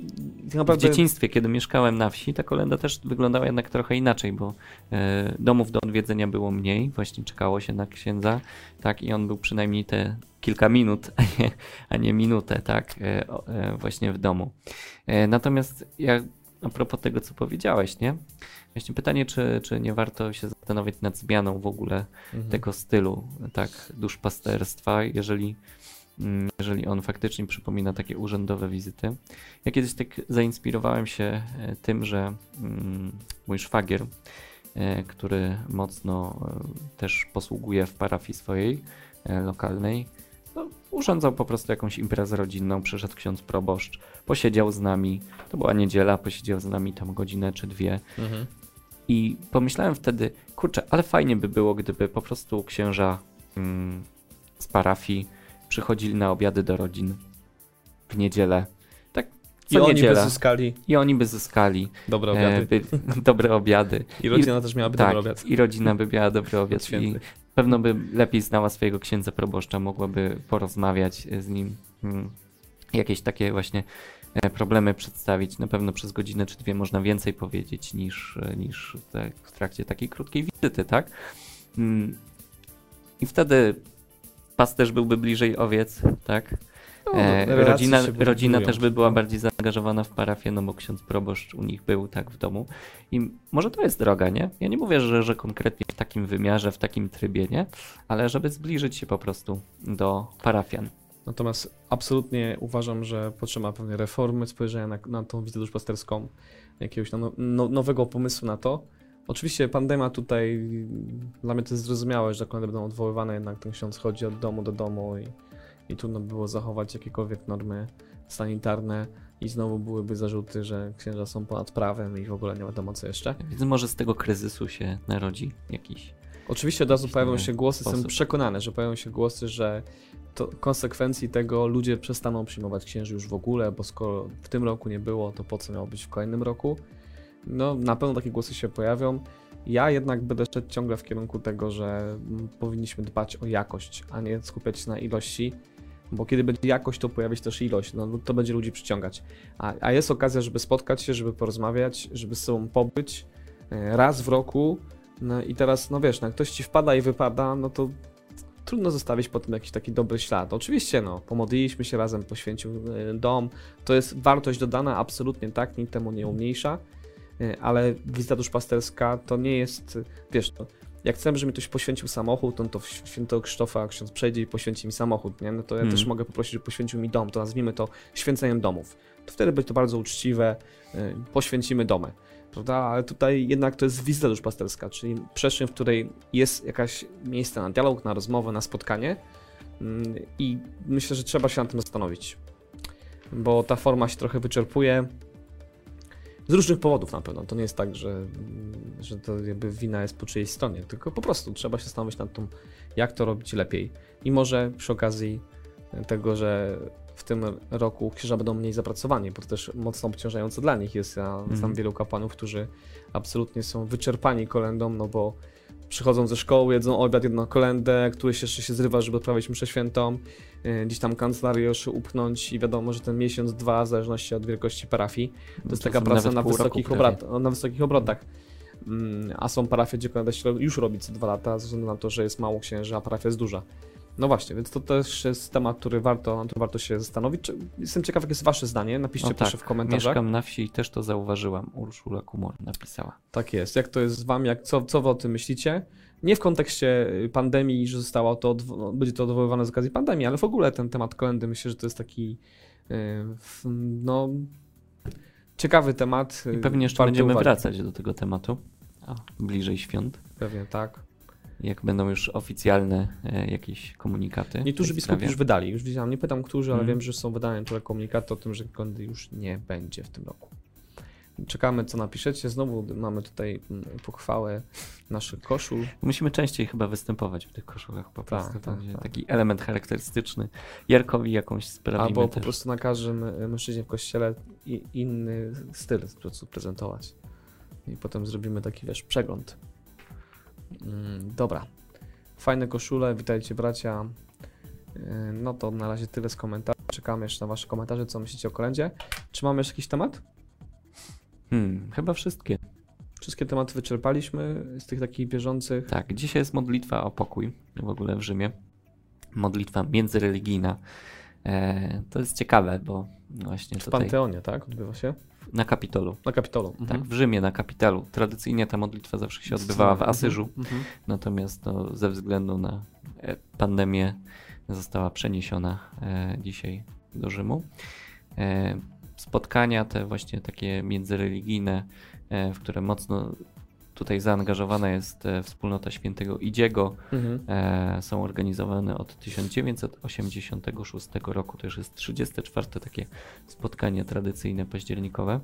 W naprawdę... dzieciństwie, kiedy mieszkałem na wsi, ta kolenda też wyglądała jednak trochę inaczej, bo e, domów do odwiedzenia było mniej, właśnie czekało się na księdza, tak, i on był przynajmniej te kilka minut, a nie, a nie minutę, tak, e, e, właśnie w domu. E, natomiast ja, a propos tego, co powiedziałeś, nie? Właśnie pytanie, czy, czy nie warto się zastanowić nad zmianą w ogóle Mhm. tego stylu, tak, duszpasterstwa, jeżeli, mm, jeżeli on faktycznie przypomina takie urzędowe wizyty. Ja kiedyś tak zainspirowałem się e, tym, że mm, mój szwagier, e, który mocno e, też posługuje w parafii swojej lokalnej, no, urządzał po prostu jakąś imprezę rodzinną, przyszedł ksiądz proboszcz, posiedział z nami, to była niedziela, posiedział z nami tam godzinę czy dwie, Mhm. i pomyślałem wtedy, kurczę, ale fajnie by było, gdyby po prostu księża mm, z parafii przychodzili na obiady do rodzin w niedzielę. Tak, I co oni by niedziela. zyskali I oni by zyskali dobre e, obiady. by, dobre obiady. I rodzina też miałaby tak, dobry obiad. I rodzina by miała dobry obiad. I Święty. Pewno by lepiej znała swojego księdza proboszcza, mogłaby porozmawiać z nim. mm, Jakieś takie właśnie e, problemy przedstawić. Na pewno przez godzinę czy dwie można więcej powiedzieć niż, e, niż w trakcie takiej krótkiej wizyty, tak? Mm, I wtedy pasterz byłby bliżej owiec, tak? No, E, relacje rodzina rodzina też by była bardziej zaangażowana w parafię, no bo ksiądz proboszcz u nich był tak w domu. I może to jest droga, nie? Ja nie mówię, że, że konkretnie w takim wymiarze, w takim trybie, nie? Ale żeby zbliżyć się po prostu do parafian. Natomiast absolutnie uważam, że potrzeba pewnej reformy spojrzenia na, na tą wizytę duszpasterską, jakiegoś no, no, nowego pomysłu na to. Oczywiście pandemia tutaj, dla mnie to jest zrozumiałe, że zakłady będą odwoływane, jednak ten ksiądz chodzi od domu do domu i, i trudno było zachować jakiekolwiek normy sanitarne i znowu byłyby zarzuty, że księża są ponad prawem i w ogóle nie wiadomo co jeszcze. Więc może z tego kryzysu się narodzi jakiś. Oczywiście od razu pojawią się głosy, jestem sposób. przekonany, że pojawią się głosy, że to konsekwencji tego ludzie przestaną przyjmować księży już w ogóle, bo skoro w tym roku nie było, to po co miało być w kolejnym roku? No, na pewno takie głosy się pojawią. Ja jednak będę szedł ciągle w kierunku tego, że powinniśmy dbać o jakość, a nie skupiać się na ilości, bo kiedy będzie jakość, to pojawi się też ilość, no to będzie ludzi przyciągać. A, a jest okazja, żeby spotkać się, żeby porozmawiać, żeby z sobą pobyć e, raz w roku, no i teraz, no wiesz, no jak ktoś ci wpada i wypada, no to trudno zostawić po tym jakiś taki dobry ślad. Oczywiście, no, pomodliliśmy się razem, poświęcił e, dom, to jest wartość dodana, absolutnie tak, nikt temu nie umniejsza, e, ale wizyta duszpasterska to nie jest, wiesz, to jak chcemy, żeby mi ktoś poświęcił samochód, no to w świętego Krzysztofa ksiądz przejdzie i poświęci mi samochód, nie? No to ja też mogę poprosić, żeby poświęcił mi dom, to nazwijmy to święceniem domów. To wtedy będzie to bardzo uczciwe, y, poświęcimy domy, prawda? Ale tutaj jednak to jest wizyta duszpasterska, czyli przestrzeń, w której jest jakaś miejsce na dialog, na rozmowę, na spotkanie mm, i myślę, że trzeba się nad tym zastanowić, bo ta forma się trochę wyczerpuje, z różnych powodów na pewno. To nie jest tak, że, że to jakby wina jest po czyjejś stronie, tylko po prostu trzeba się zastanowić nad tym, jak to robić lepiej. I może przy okazji tego, że w tym roku księża będą mniej zapracowani, bo to też mocno obciążające dla nich jest. Ja Mhm. znam wielu kapłanów, którzy absolutnie są wyczerpani kolendą, no bo przychodzą ze szkoły, jedzą obiad, jedną kolendę, któryś jeszcze się zrywa, żeby odprawić mszę świętą, gdzieś tam kancelariusz upchnąć i wiadomo, że ten miesiąc, dwa, w zależności od wielkości parafii, to jest taka są praca na wysokich, obrot, na wysokich obrotach. Mm, A są parafie, gdzie się już robi co dwa lata, ze względu na to, że jest mało księży, a parafia jest duża. No właśnie, więc to też jest temat, który warto, którym warto się zastanowić. Czy- Jestem ciekaw, jakie jest wasze zdanie. Napiszcie O proszę tak, w komentarzach. Mieszkam na wsi i też to zauważyłam. Urszula Kumor napisała. Tak jest. Jak to jest z wami, jak, co, co wy o tym myślicie? Nie w kontekście y, pandemii, że zostało to, no, będzie to odwoływane z okazji pandemii, ale w ogóle ten temat kolendy myślę, że to jest taki y, no ciekawy temat. I y, pewnie jeszcze będziemy uwagi. wracać do tego tematu. A, bliżej świąt. Pewnie tak. Jak będą już oficjalne e, jakieś komunikaty. Niektórzy biskupi już wydali, już widziałem, nie pytam którzy, ale Mhm. wiem, że są wydane niektóre komunikaty o tym, że kolendy już nie będzie w tym roku. Czekamy, co napiszecie. Znowu mamy tutaj mm, pochwałę naszych koszul. Musimy częściej chyba występować w tych koszulach po prostu. tak, to będzie tak. Taki element charakterystyczny. Jarkowi jakąś sprawimy Albo po też. prostu na każdym y, mężczyźnie w kościele inny styl po prostu prezentować. I potem zrobimy taki, wiesz, przegląd. Mm, dobra. Fajne koszule, witajcie bracia. Y, No to na razie tyle z komentarzy. Czekamy jeszcze na wasze komentarze, co myślicie o kolędzie. Czy mamy jeszcze jakiś temat? Hmm, chyba wszystkie. Wszystkie tematy wyczerpaliśmy z tych takich bieżących. Tak, dzisiaj jest modlitwa o pokój w ogóle w Rzymie. Modlitwa międzyreligijna. E, to jest ciekawe, bo właśnie W tutaj Panteonie, tak? Odbywa się? Na Kapitolu. Na Kapitolu. Tak, Mhm. w Rzymie na Kapitolu. Tradycyjnie ta modlitwa zawsze się odbywała w Mhm, Asyżu, mhm. natomiast no, ze względu na e, pandemię została przeniesiona e, dzisiaj do Rzymu. E, spotkania te właśnie takie międzyreligijne, e, w które mocno tutaj zaangażowana jest e, wspólnota świętego Idziego, Mhm. e, są organizowane od 1986 roku. To już jest 34 takie spotkanie tradycyjne październikowe,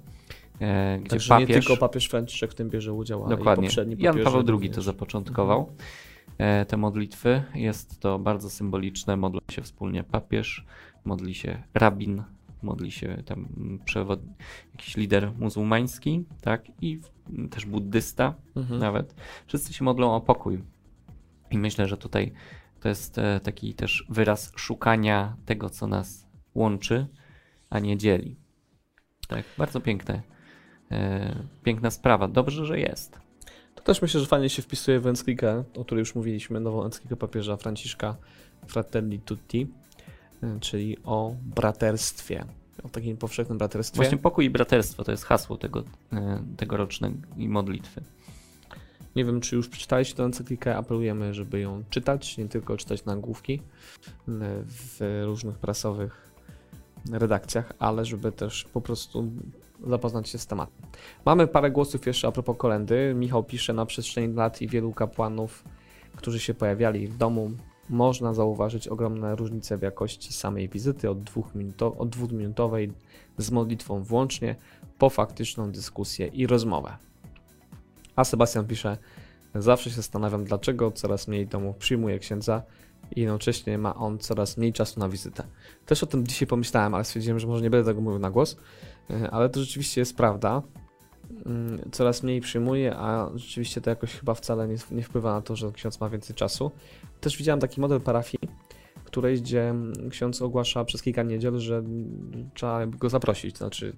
e, gdzie Także nie papież, tylko papież Franciszek w tym bierze udział, ale dokładnie, i poprzedni Jan papieże Paweł II również. to zapoczątkował. e, Te modlitwy jest to bardzo symboliczne. Modli się wspólnie papież, modli się rabin, modli się tam przewod... jakiś lider muzułmański, tak, i też buddysta Mhm. nawet. Wszyscy się modlą o pokój. I myślę, że tutaj to jest e, taki też wyraz szukania tego, co nas łączy, a nie dzieli. Tak, bardzo piękne. E, piękna sprawa. Dobrze, że jest. To też myślę, że fajnie się wpisuje w encyklikę, o której już mówiliśmy, nową encyklikę papieża Franciszka Fratelli Tutti, czyli o braterstwie, o takim powszechnym braterstwie. Właśnie pokój i braterstwo to jest hasło tego, e, tegorocznej modlitwy. Nie wiem, czy już przeczytaliście tę encyklikę, apelujemy, żeby ją czytać, nie tylko czytać nagłówki y, w różnych prasowych redakcjach, ale żeby też po prostu zapoznać się z tematem. Mamy parę głosów jeszcze a propos kolendy. Michał pisze, na przestrzeni lat i wielu kapłanów, którzy się pojawiali w domu, można zauważyć ogromne różnice w jakości samej wizyty od, minuto- od z modlitwą włącznie po faktyczną dyskusję i rozmowę. A Sebastian pisze, zawsze się zastanawiam, dlaczego coraz mniej domów przyjmuje księdza i jednocześnie ma on coraz mniej czasu na wizytę. Też o tym dzisiaj pomyślałem, ale stwierdziłem, że może nie będę tego mówił na głos, e, ale to rzeczywiście jest prawda. Mm, Coraz mniej przyjmuje, a rzeczywiście to jakoś chyba wcale nie, nie wpływa na to, że ksiądz ma więcej czasu. Też widziałem taki model parafii, którejś, gdzie ksiądz ogłasza przez kilka niedziel, że trzeba go zaprosić. Znaczy,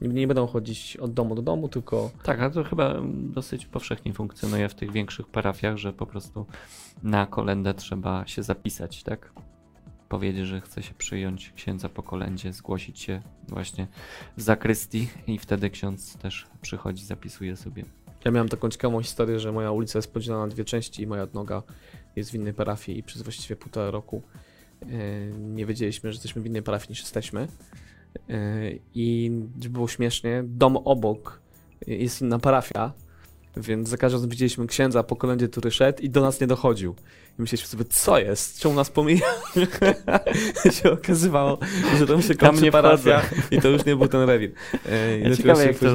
nie, nie będą chodzić od domu do domu, tylko. Tak, a to chyba dosyć powszechnie funkcjonuje w tych większych parafiach, że po prostu na kolendę trzeba się zapisać, tak? Powiedzieć, że chce się przyjąć księdza po kolędzie, zgłosić się właśnie w zakrystii i wtedy ksiądz też przychodzi, zapisuje sobie. Ja miałem taką ciekawą historię, że moja ulica jest podzielona na dwie części i moja odnoga jest w innej parafii i przez właściwie półtora roku e, nie wiedzieliśmy, że jesteśmy w innej parafii niż jesteśmy. E, I było śmiesznie, dom obok jest inna parafia, więc za każdym razem widzieliśmy księdza po kolędzie, który szedł i do nas nie dochodził. Myśleliśmy sobie, co jest? Czemu nas pomija? się okazywało, że tam się kończy nie parafia i to już nie był ten rewir. E, i Ja ciekawe jak to.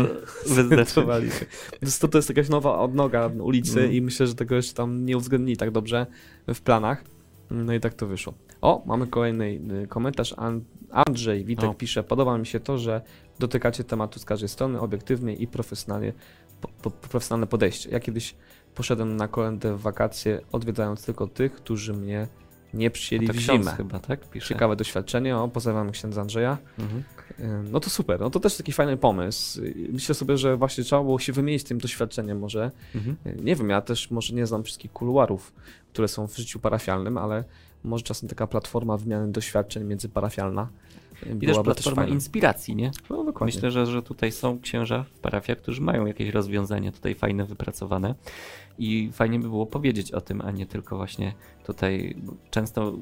Więc to, to jest jakaś nowa odnoga ulicy Mm. i myślę, że tego jeszcze tam nie uwzględnili tak dobrze w planach. No i tak to wyszło. O, mamy kolejny y, komentarz. An- Andrzej Witek O. pisze, podoba mi się to, że dotykacie tematu z każdej strony, obiektywnie i profesjonalnie, po, po, profesjonalne podejście. Ja kiedyś poszedłem na kolendę w wakacje, odwiedzając tylko tych, którzy mnie nie przyjęli To w zimę. chyba, tak? Pisze. Ciekawe doświadczenie. O, pozdrawiam księdza Andrzeja. Mhm. Y, No to super, no to też taki fajny pomysł. Myślę sobie, że właśnie trzeba było się wymienić tym doświadczeniem może. Mhm. Nie wiem, ja też może nie znam wszystkich kuluarów, które są w życiu parafialnym, ale może czasem taka platforma wymiany doświadczeń międzyparafialna I też platforma fajna. inspiracji, nie? No dokładnie. Myślę, że, że tutaj są księża w parafiach, którzy mają jakieś rozwiązania tutaj fajne, wypracowane i fajnie by było powiedzieć o tym, a nie tylko właśnie tutaj często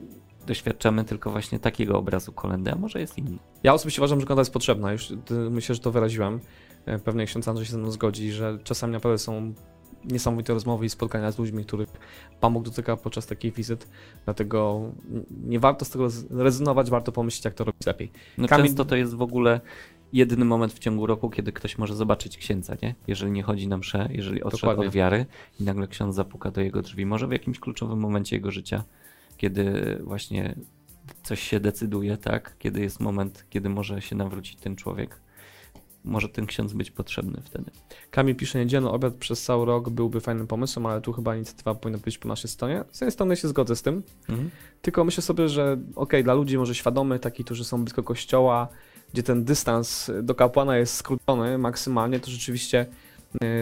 doświadczamy tylko właśnie takiego obrazu kolendy, a może jest inny. Ja osobiście uważam, że kolenda jest potrzebna. Już y, myślę, że to wyraziłem. Y, Pewnie ksiądz Andrzej się ze mną zgodzi, że czasami naprawdę są niesamowite rozmowy i spotkania z ludźmi, których Pan Bóg dotyka podczas takich wizyt. Dlatego nie warto z tego rezygnować, warto pomyśleć, jak to robić lepiej. No Kamil- Często to jest w ogóle jedyny moment w ciągu roku, kiedy ktoś może zobaczyć księdza, nie? Jeżeli nie chodzi na mszę, jeżeli odszedł Dokładnie. od wiary i nagle ksiądz zapuka do jego drzwi, może w jakimś kluczowym momencie jego życia, kiedy właśnie coś się decyduje, tak? Kiedy jest moment, kiedy może się nawrócić ten człowiek. Może ten ksiądz być potrzebny wtedy. Kamil pisze, niedzielny obiad przez cały rok byłby fajnym pomysłem, ale tu chyba inicjatywa powinna być po naszej stronie. Z jednej strony się zgodzę z tym, Mhm. tylko myślę sobie, że okej, dla ludzi może świadomych, takich, którzy są blisko kościoła, gdzie ten dystans do kapłana jest skrócony maksymalnie, to rzeczywiście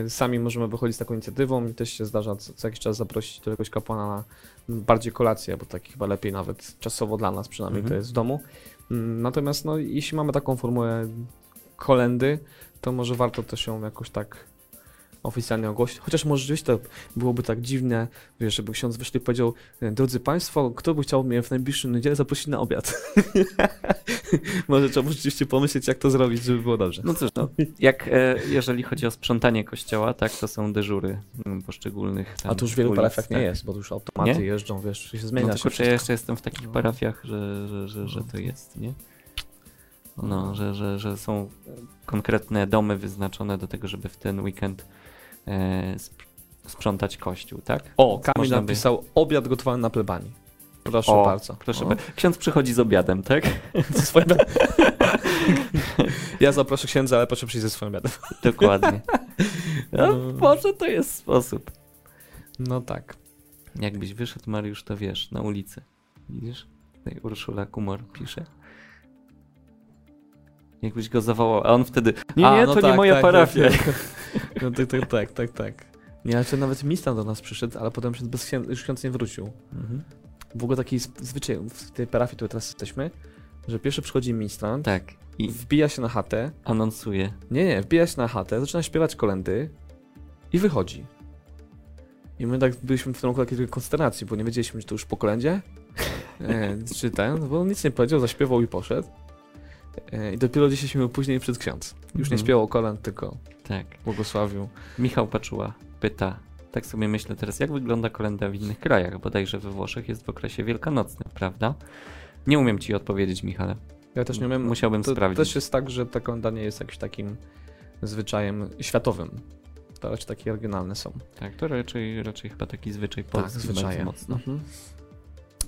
y, sami możemy wychodzić z taką inicjatywą i też się zdarza co, co jakiś czas zaprosić do jakiegoś kapłana na bardziej kolację, bo tak chyba lepiej nawet czasowo dla nas przynajmniej Mhm. to jest w domu. Mm, Natomiast no, jeśli mamy taką formułę kolendy, to może warto też ją jakoś tak oficjalnie ogłosić. Chociaż może rzeczywiście to byłoby tak dziwne, wiesz, żeby ksiądz wyszli i powiedział, drodzy Państwo, kto by chciał mnie w najbliższą niedzielę zaprosić na obiad? może trzeba rzeczywiście pomyśleć, jak to zrobić, żeby było dobrze. No cóż, no, jak e, jeżeli chodzi o sprzątanie kościoła, tak, to są dyżury mm, poszczególnych tam A to już w wielu ulic, parafiach nie tak. jest, bo to już automaty Nie? jeżdżą, wiesz, się No zmienia. to się kurczę, ja jeszcze jestem w takich No. parafiach, że, że, że, że to jest, nie? No, że, że, że są konkretne domy wyznaczone do tego, żeby w ten weekend e, sprzątać kościół, tak? O, Kamil można by- napisał obiad gotowany na plebanii. Proszę O, bardzo. Proszę bardzo. Ksiądz przychodzi z obiadem, tak? Ze swoim... ja zaproszę księdza, ale proszę przyjść ze swoim obiadem. Dokładnie. No, No. może to jest sposób. No tak. Jakbyś wyszedł, Mariusz, to wiesz, na ulicy. Widzisz? Tutaj Urszula Kumor pisze. Jakbyś go zawołał, a on wtedy. Nie, A, nie, no to nie tak, moja tak, parafia. tak. No tak, tak, tak, tak, tak. Nie, znaczy nawet ministrant do nas przyszedł, ale potem przyszedł bez księdza, już ksiądz nie wrócił. Mhm. W ogóle taki zwyczaj w tej parafii, w której teraz jesteśmy, że pierwszy przychodzi ministrant, Tak. I wbija się na chatę, anonsuje. nie, nie, wbija się na chatę, zaczyna śpiewać kolendy i wychodzi. I my tak byliśmy w tym roku takiej konsternacji, bo nie wiedzieliśmy, czy to już po kolędzie, e, czy ten, bo on nic nie powiedział, zaśpiewał i poszedł. E, I dopiero 10 minut później przed ksiądz. Już nie Mhm. śpiewał kolęd, tylko Tak. błogosławił. Michał Paczuła pyta. Tak sobie myślę teraz, jak wygląda kolenda w innych krajach? Bodajże we Włoszech jest w okresie wielkanocnym, prawda? Nie umiem ci odpowiedzieć, Michale. Ja też nie wiem, Musiałbym to sprawdzić. też jest tak, że ta kolenda nie jest jakimś takim zwyczajem światowym. To raczej takie regionalne są. Tak, to raczej, raczej chyba taki zwyczaj polski bardzo mocno. Mhm.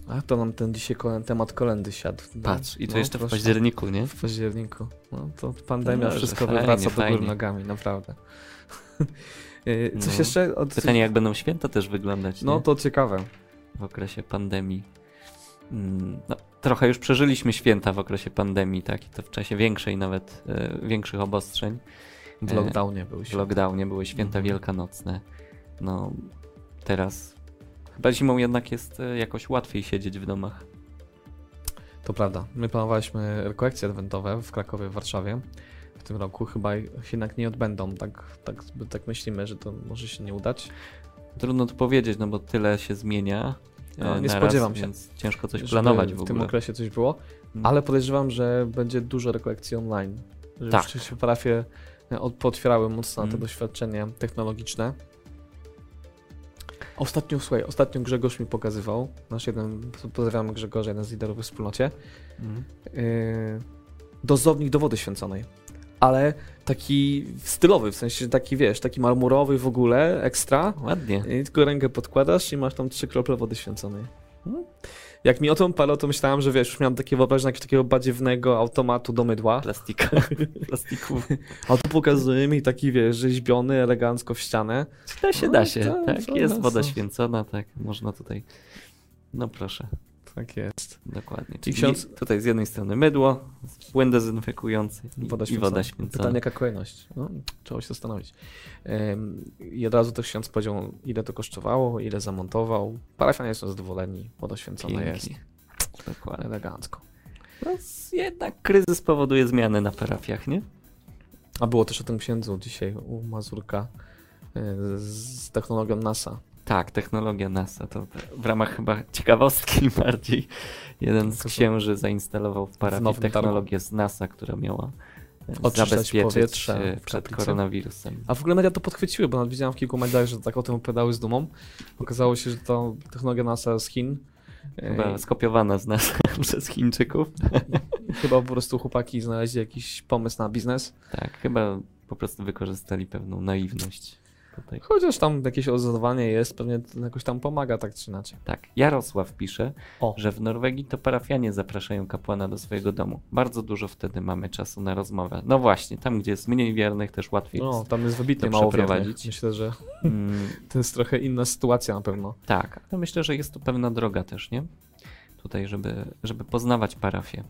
A to nam ten dzisiaj kolen, temat kolendy siadł. No, Patrz, i to no, jeszcze w proszę. październiku, nie? W październiku. No to pandemia No, wszystko fajnie, wywraca do góry nogami, naprawdę. Y, Coś No. jeszcze? Od... Pytanie, jak będą święta też wyglądać, No nie? to ciekawe. w okresie pandemii. mm, no, trochę już przeżyliśmy święta w okresie pandemii, tak, i to w czasie większej nawet, e, większych obostrzeń. W E, lockdownie były W się. lockdownie były święta Mhm. wielkanocne. No, teraz chyba zimą jednak jest e, jakoś łatwiej siedzieć w domach. To prawda. My planowaliśmy rekolekcje adwentowe w Krakowie, w Warszawie. W tym roku chyba się jednak nie odbędą. Tak, tak, tak myślimy, że to może się nie udać. Trudno to powiedzieć, no bo tyle się zmienia. e, No, nie naraz, spodziewam się, Więc ciężko coś planować w w ogóle. tym okresie coś było. Mm. Ale podejrzewam, że będzie dużo rekolekcji online. Że Tak. już się parafie e, pootwierały mocno na te Mm. doświadczenie technologiczne. Ostatnio, słuchaj, ostatnio Grzegorz mi pokazywał, nasz jeden, pozdrawiamy Grzegorza, jeden z liderów w wspólnocie, Mm. yy, dozownik do wody święconej. Ale taki stylowy, w sensie taki, wiesz, taki marmurowy w ogóle, ekstra. Ładnie. I tylko rękę podkładasz i masz tam trzy krople wody święconej. Hmm? Jak mi o tym parło, to myślałem, że wiesz, już miałem takie wyobrażenie jakiegoś takiego badziewnego automatu do mydła. Plastika. Plastiku. A tu pokazuje mi taki, wiesz, rzeźbiony elegancko w ścianę. Da się, No, da się. to- Tak, to jest no woda co? święcona, tak. Można tutaj. No proszę, Tak jest. dokładnie. I Czyli ksiądz- tutaj z jednej strony mydło, płyn dezynfekujący i Woda i święcona. woda święcona. Pytanie, jaka kolejność? No, trzeba się zastanowić. I od razu też ksiądz powiedział, ile to kosztowało, ile zamontował. Parafianie są zadowoleni, woda święcona jest. Dokładnie. Elegancko. No, jednak kryzys powoduje zmiany na parafiach, nie? A było też o tym księdzu dzisiaj u Mazurka y, z technologią NASA. Tak, technologia NASA to w ramach chyba ciekawostki bardziej. Jeden z księży zainstalował w parafii technologię z NASA, która miała e, Oczyszczać zabezpieczyć powietrze e, przed koronawirusem. A w ogóle media to podchwyciły, bo nawet widziałem w kilku mediach, że tak o tym opowiadały z dumą. Okazało się, że to technologia NASA z Chin. Chyba Y, skopiowana z NASA przez Chińczyków. Chyba po prostu chłopaki znaleźli jakiś pomysł na biznes. Tak, chyba po prostu wykorzystali pewną naiwność tutaj. Chociaż tam jakieś oznakowanie jest, pewnie jakoś tam pomaga tak czy inaczej. Tak, Jarosław pisze, O. że w Norwegii to parafianie zapraszają kapłana do swojego domu. Bardzo dużo wtedy mamy czasu na rozmowę. No właśnie, tam gdzie jest mniej wiernych też łatwiej No, tam jest wybitnie mało wiernych. Myślę, że Mm, to jest trochę inna sytuacja na pewno. tak, ale myślę, że jest to pewna droga też, nie? Tutaj, żeby, żeby poznawać parafię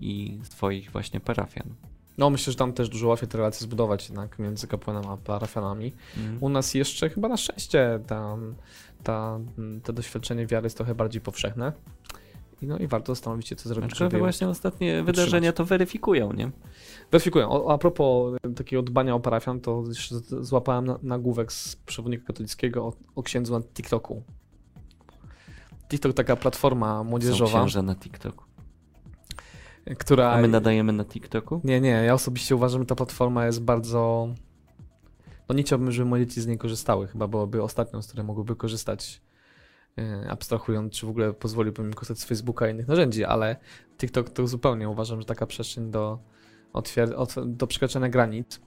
i swoich właśnie parafian. No, myślę, że tam też dużo łatwiej te relacje zbudować jednak między kapłanem a parafianami. Mm. U nas jeszcze chyba na szczęście tam ta, to doświadczenie wiary jest trochę bardziej powszechne. I no i warto zastanowić się, co zrobić, Aczkolwiek ją właśnie ostatnie wydarzenia to weryfikują, nie? Weryfikuję. O, a propos takiego dbania o parafian, to złapałem na- nagłówek z przewodnika katolickiego o, o księdzu na TikToku. TikTok taka platforma Są młodzieżowa, księże na TikToku. Która... A my nadajemy na TikToku? Nie, nie, ja osobiście uważam, że ta platforma jest bardzo... No nie chciałbym, żeby moje dzieci z niej korzystały. Chyba byłoby ostatnią, z której mogłyby korzystać, e, abstrahując, czy w ogóle pozwoliłbym im korzystać z Facebooka i innych narzędzi, ale TikTok to zupełnie uważam, że taka przestrzeń do, otwier- do przekraczania granic,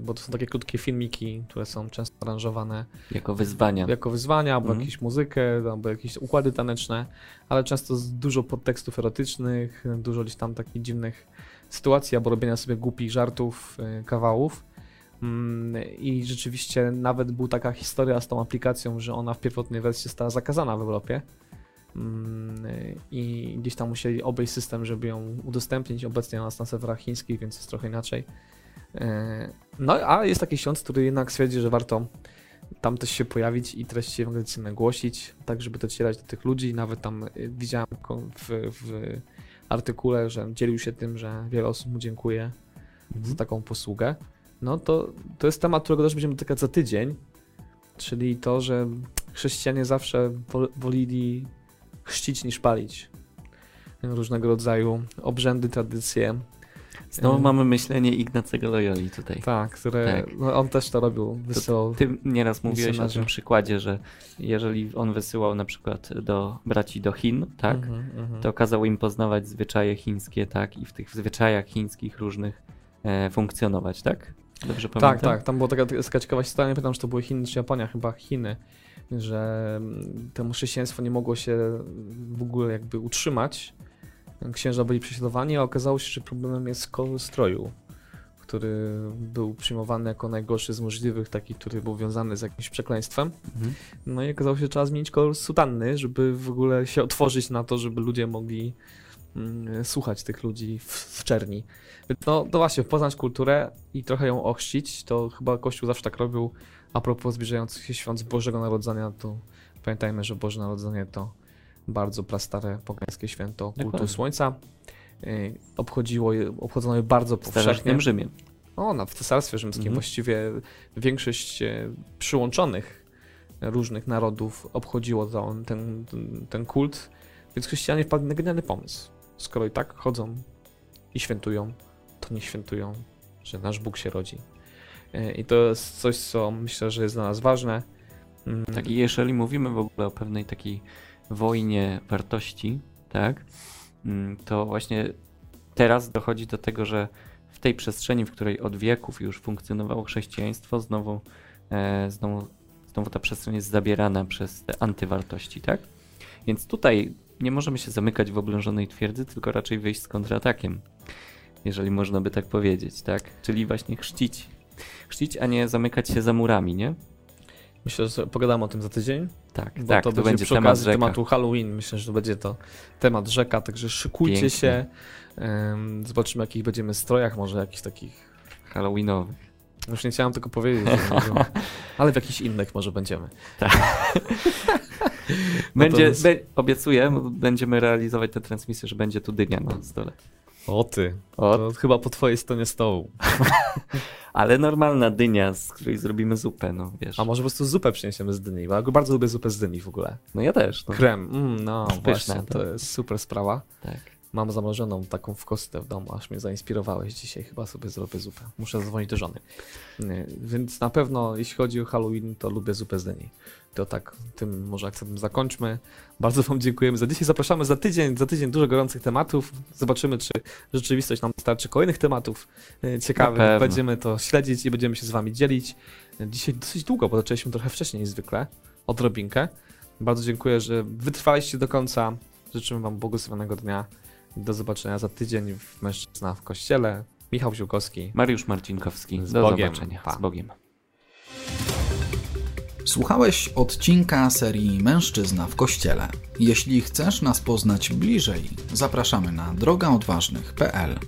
bo to są takie krótkie filmiki, które są często aranżowane Jako wyzwania. jako wyzwania, albo Mhm. jakieś muzykę, albo jakieś układy taneczne, ale często z dużo podtekstów erotycznych, dużo gdzieś tam takich dziwnych sytuacji, albo robienia sobie głupich żartów, y, kawałów. Mm, I rzeczywiście nawet była taka historia z tą aplikacją, że ona w pierwotnej wersji została zakazana w Europie. Mm, I gdzieś tam musieli obejść system, żeby ją udostępnić. Obecnie ona jest na serwerach chińskich, więc jest trochę inaczej. E, No, a jest taki ksiądz, który jednak stwierdzi, że warto tam też się pojawić i treści ewangelicyjne głosić, tak żeby docierać do tych ludzi. Nawet tam y, widziałem w, w artykule, że dzielił się tym, że wiele osób mu dziękuję za taką posługę. No to, to jest temat, którego też będziemy dotykać za tydzień, czyli to, że chrześcijanie zawsze wo- wolili chrzcić niż palić. Różnego rodzaju obrzędy, tradycje. Znowu mamy myślenie Ignacego Loyoli tutaj. Tak, które Tak. No, on też to robił, wysyłał. Ty nieraz mówiłeś o tym przykładzie, że jeżeli on wysyłał na przykład do braci do Chin, tak, Mhm, mhm. to kazał im poznawać zwyczaje chińskie, tak, i w tych zwyczajach chińskich różnych e, funkcjonować, tak? Dobrze Tak, pamiętam? tak, tam była taka, taka ciekawa historia, nie pamiętam, czy to były Chiny czy Japonia, chyba Chiny, że mm, temu chrześcijaństwo nie mogło się w ogóle jakby utrzymać. Księża byli prześladowani, a okazało się, że problemem jest kolor stroju, który był przyjmowany jako najgorszy z możliwych, taki, który był wiązany z jakimś przekleństwem. Mhm. No i okazało się, że trzeba zmienić kolor sutanny, żeby w ogóle się otworzyć na to, żeby ludzie mogli mm, słuchać tych ludzi w, w czerni. No, to właśnie, poznać kulturę i trochę ją ochrzcić, to chyba Kościół zawsze tak robił. A propos zbliżających się świąt Bożego Narodzenia, to pamiętajmy, że Boże Narodzenie to bardzo prastare pogańskie święto kultu. Słońca. Yy, Obchodziło je, obchodzono je bardzo W powszechnie. starożytnym Rzymie. O, na, w Cesarstwie Rzymskim Mhm. właściwie większość e, przyłączonych różnych narodów obchodziło ten, ten, ten kult, więc chrześcijanie wpadli na genialny pomysł. Skoro i tak chodzą i świętują, to nie świętują, że nasz Bóg się rodzi. E, I to jest coś, co myślę, że jest dla nas ważne. Mm, Tak, i jeżeli mówimy w ogóle o pewnej takiej wojnie wartości, tak, mm, to właśnie teraz dochodzi do tego, że w tej przestrzeni, w której od wieków już funkcjonowało chrześcijaństwo, znowu, e, znowu, znowu ta przestrzeń jest zabierana przez te antywartości, tak? Więc tutaj nie możemy się zamykać w oblężonej twierdzy, tylko raczej wyjść z kontratakiem, jeżeli można by tak powiedzieć, tak? Czyli właśnie chrzcić. Chrzcić, a nie zamykać się za murami, nie? Myślę, że pogadamy o tym za tydzień. Tak, Bo tak, to, to, będzie, przy temat okazji rzeka. tematu Halloween. Myślę, że to będzie to temat rzeka, także szykujcie Pięknie. się. Em, zobaczymy, jakich będziemy strojach, może jakichś takich. Halloweenowy. Już nie chciałem tego powiedzieć, że ale w jakichś innych może będziemy. Będzie, jest- be, obiecuję, będziemy realizować tę transmisję, że będzie tu dynia na stole. O ty. O, To chyba po twojej stronie stołu. ale normalna dynia, z której zrobimy zupę, no wiesz. A może po prostu zupę przyniesiemy z dyni, bo ja bardzo lubię zupę z dyni w ogóle. No ja też. No. Krem, mm, no Pyszna, właśnie, to- to jest super sprawa. Tak. Mam zamrożoną taką w kostce w domu, aż mnie zainspirowałeś dzisiaj. Chyba sobie zrobię zupę. Muszę zadzwonić do żony. Więc na pewno, jeśli chodzi o Halloween, to lubię zupę z dyni. To tak, tym może akcentem zakończmy. Bardzo Wam dziękujemy za dzisiaj. Zapraszamy za tydzień. Za tydzień dużo gorących tematów. Zobaczymy, czy rzeczywistość nam starczy kolejnych tematów e, ciekawych. Będziemy to śledzić i będziemy się z Wami dzielić. Dzisiaj dosyć długo, bo zaczęliśmy trochę wcześniej niż zwykle. Odrobinkę. Bardzo dziękuję, że wytrwaliście do końca. Życzymy Wam błogosławionego dnia. Do zobaczenia za tydzień w Mężczyzna w Kościele. Michał Ziółkowski. Mariusz Marcinkowski. Z Do Bogiem. zobaczenia. Pa. Z Bogiem. Słuchałeś odcinka serii Mężczyzna w Kościele. Jeśli chcesz nas poznać bliżej, zapraszamy na drogaodważnych.pl.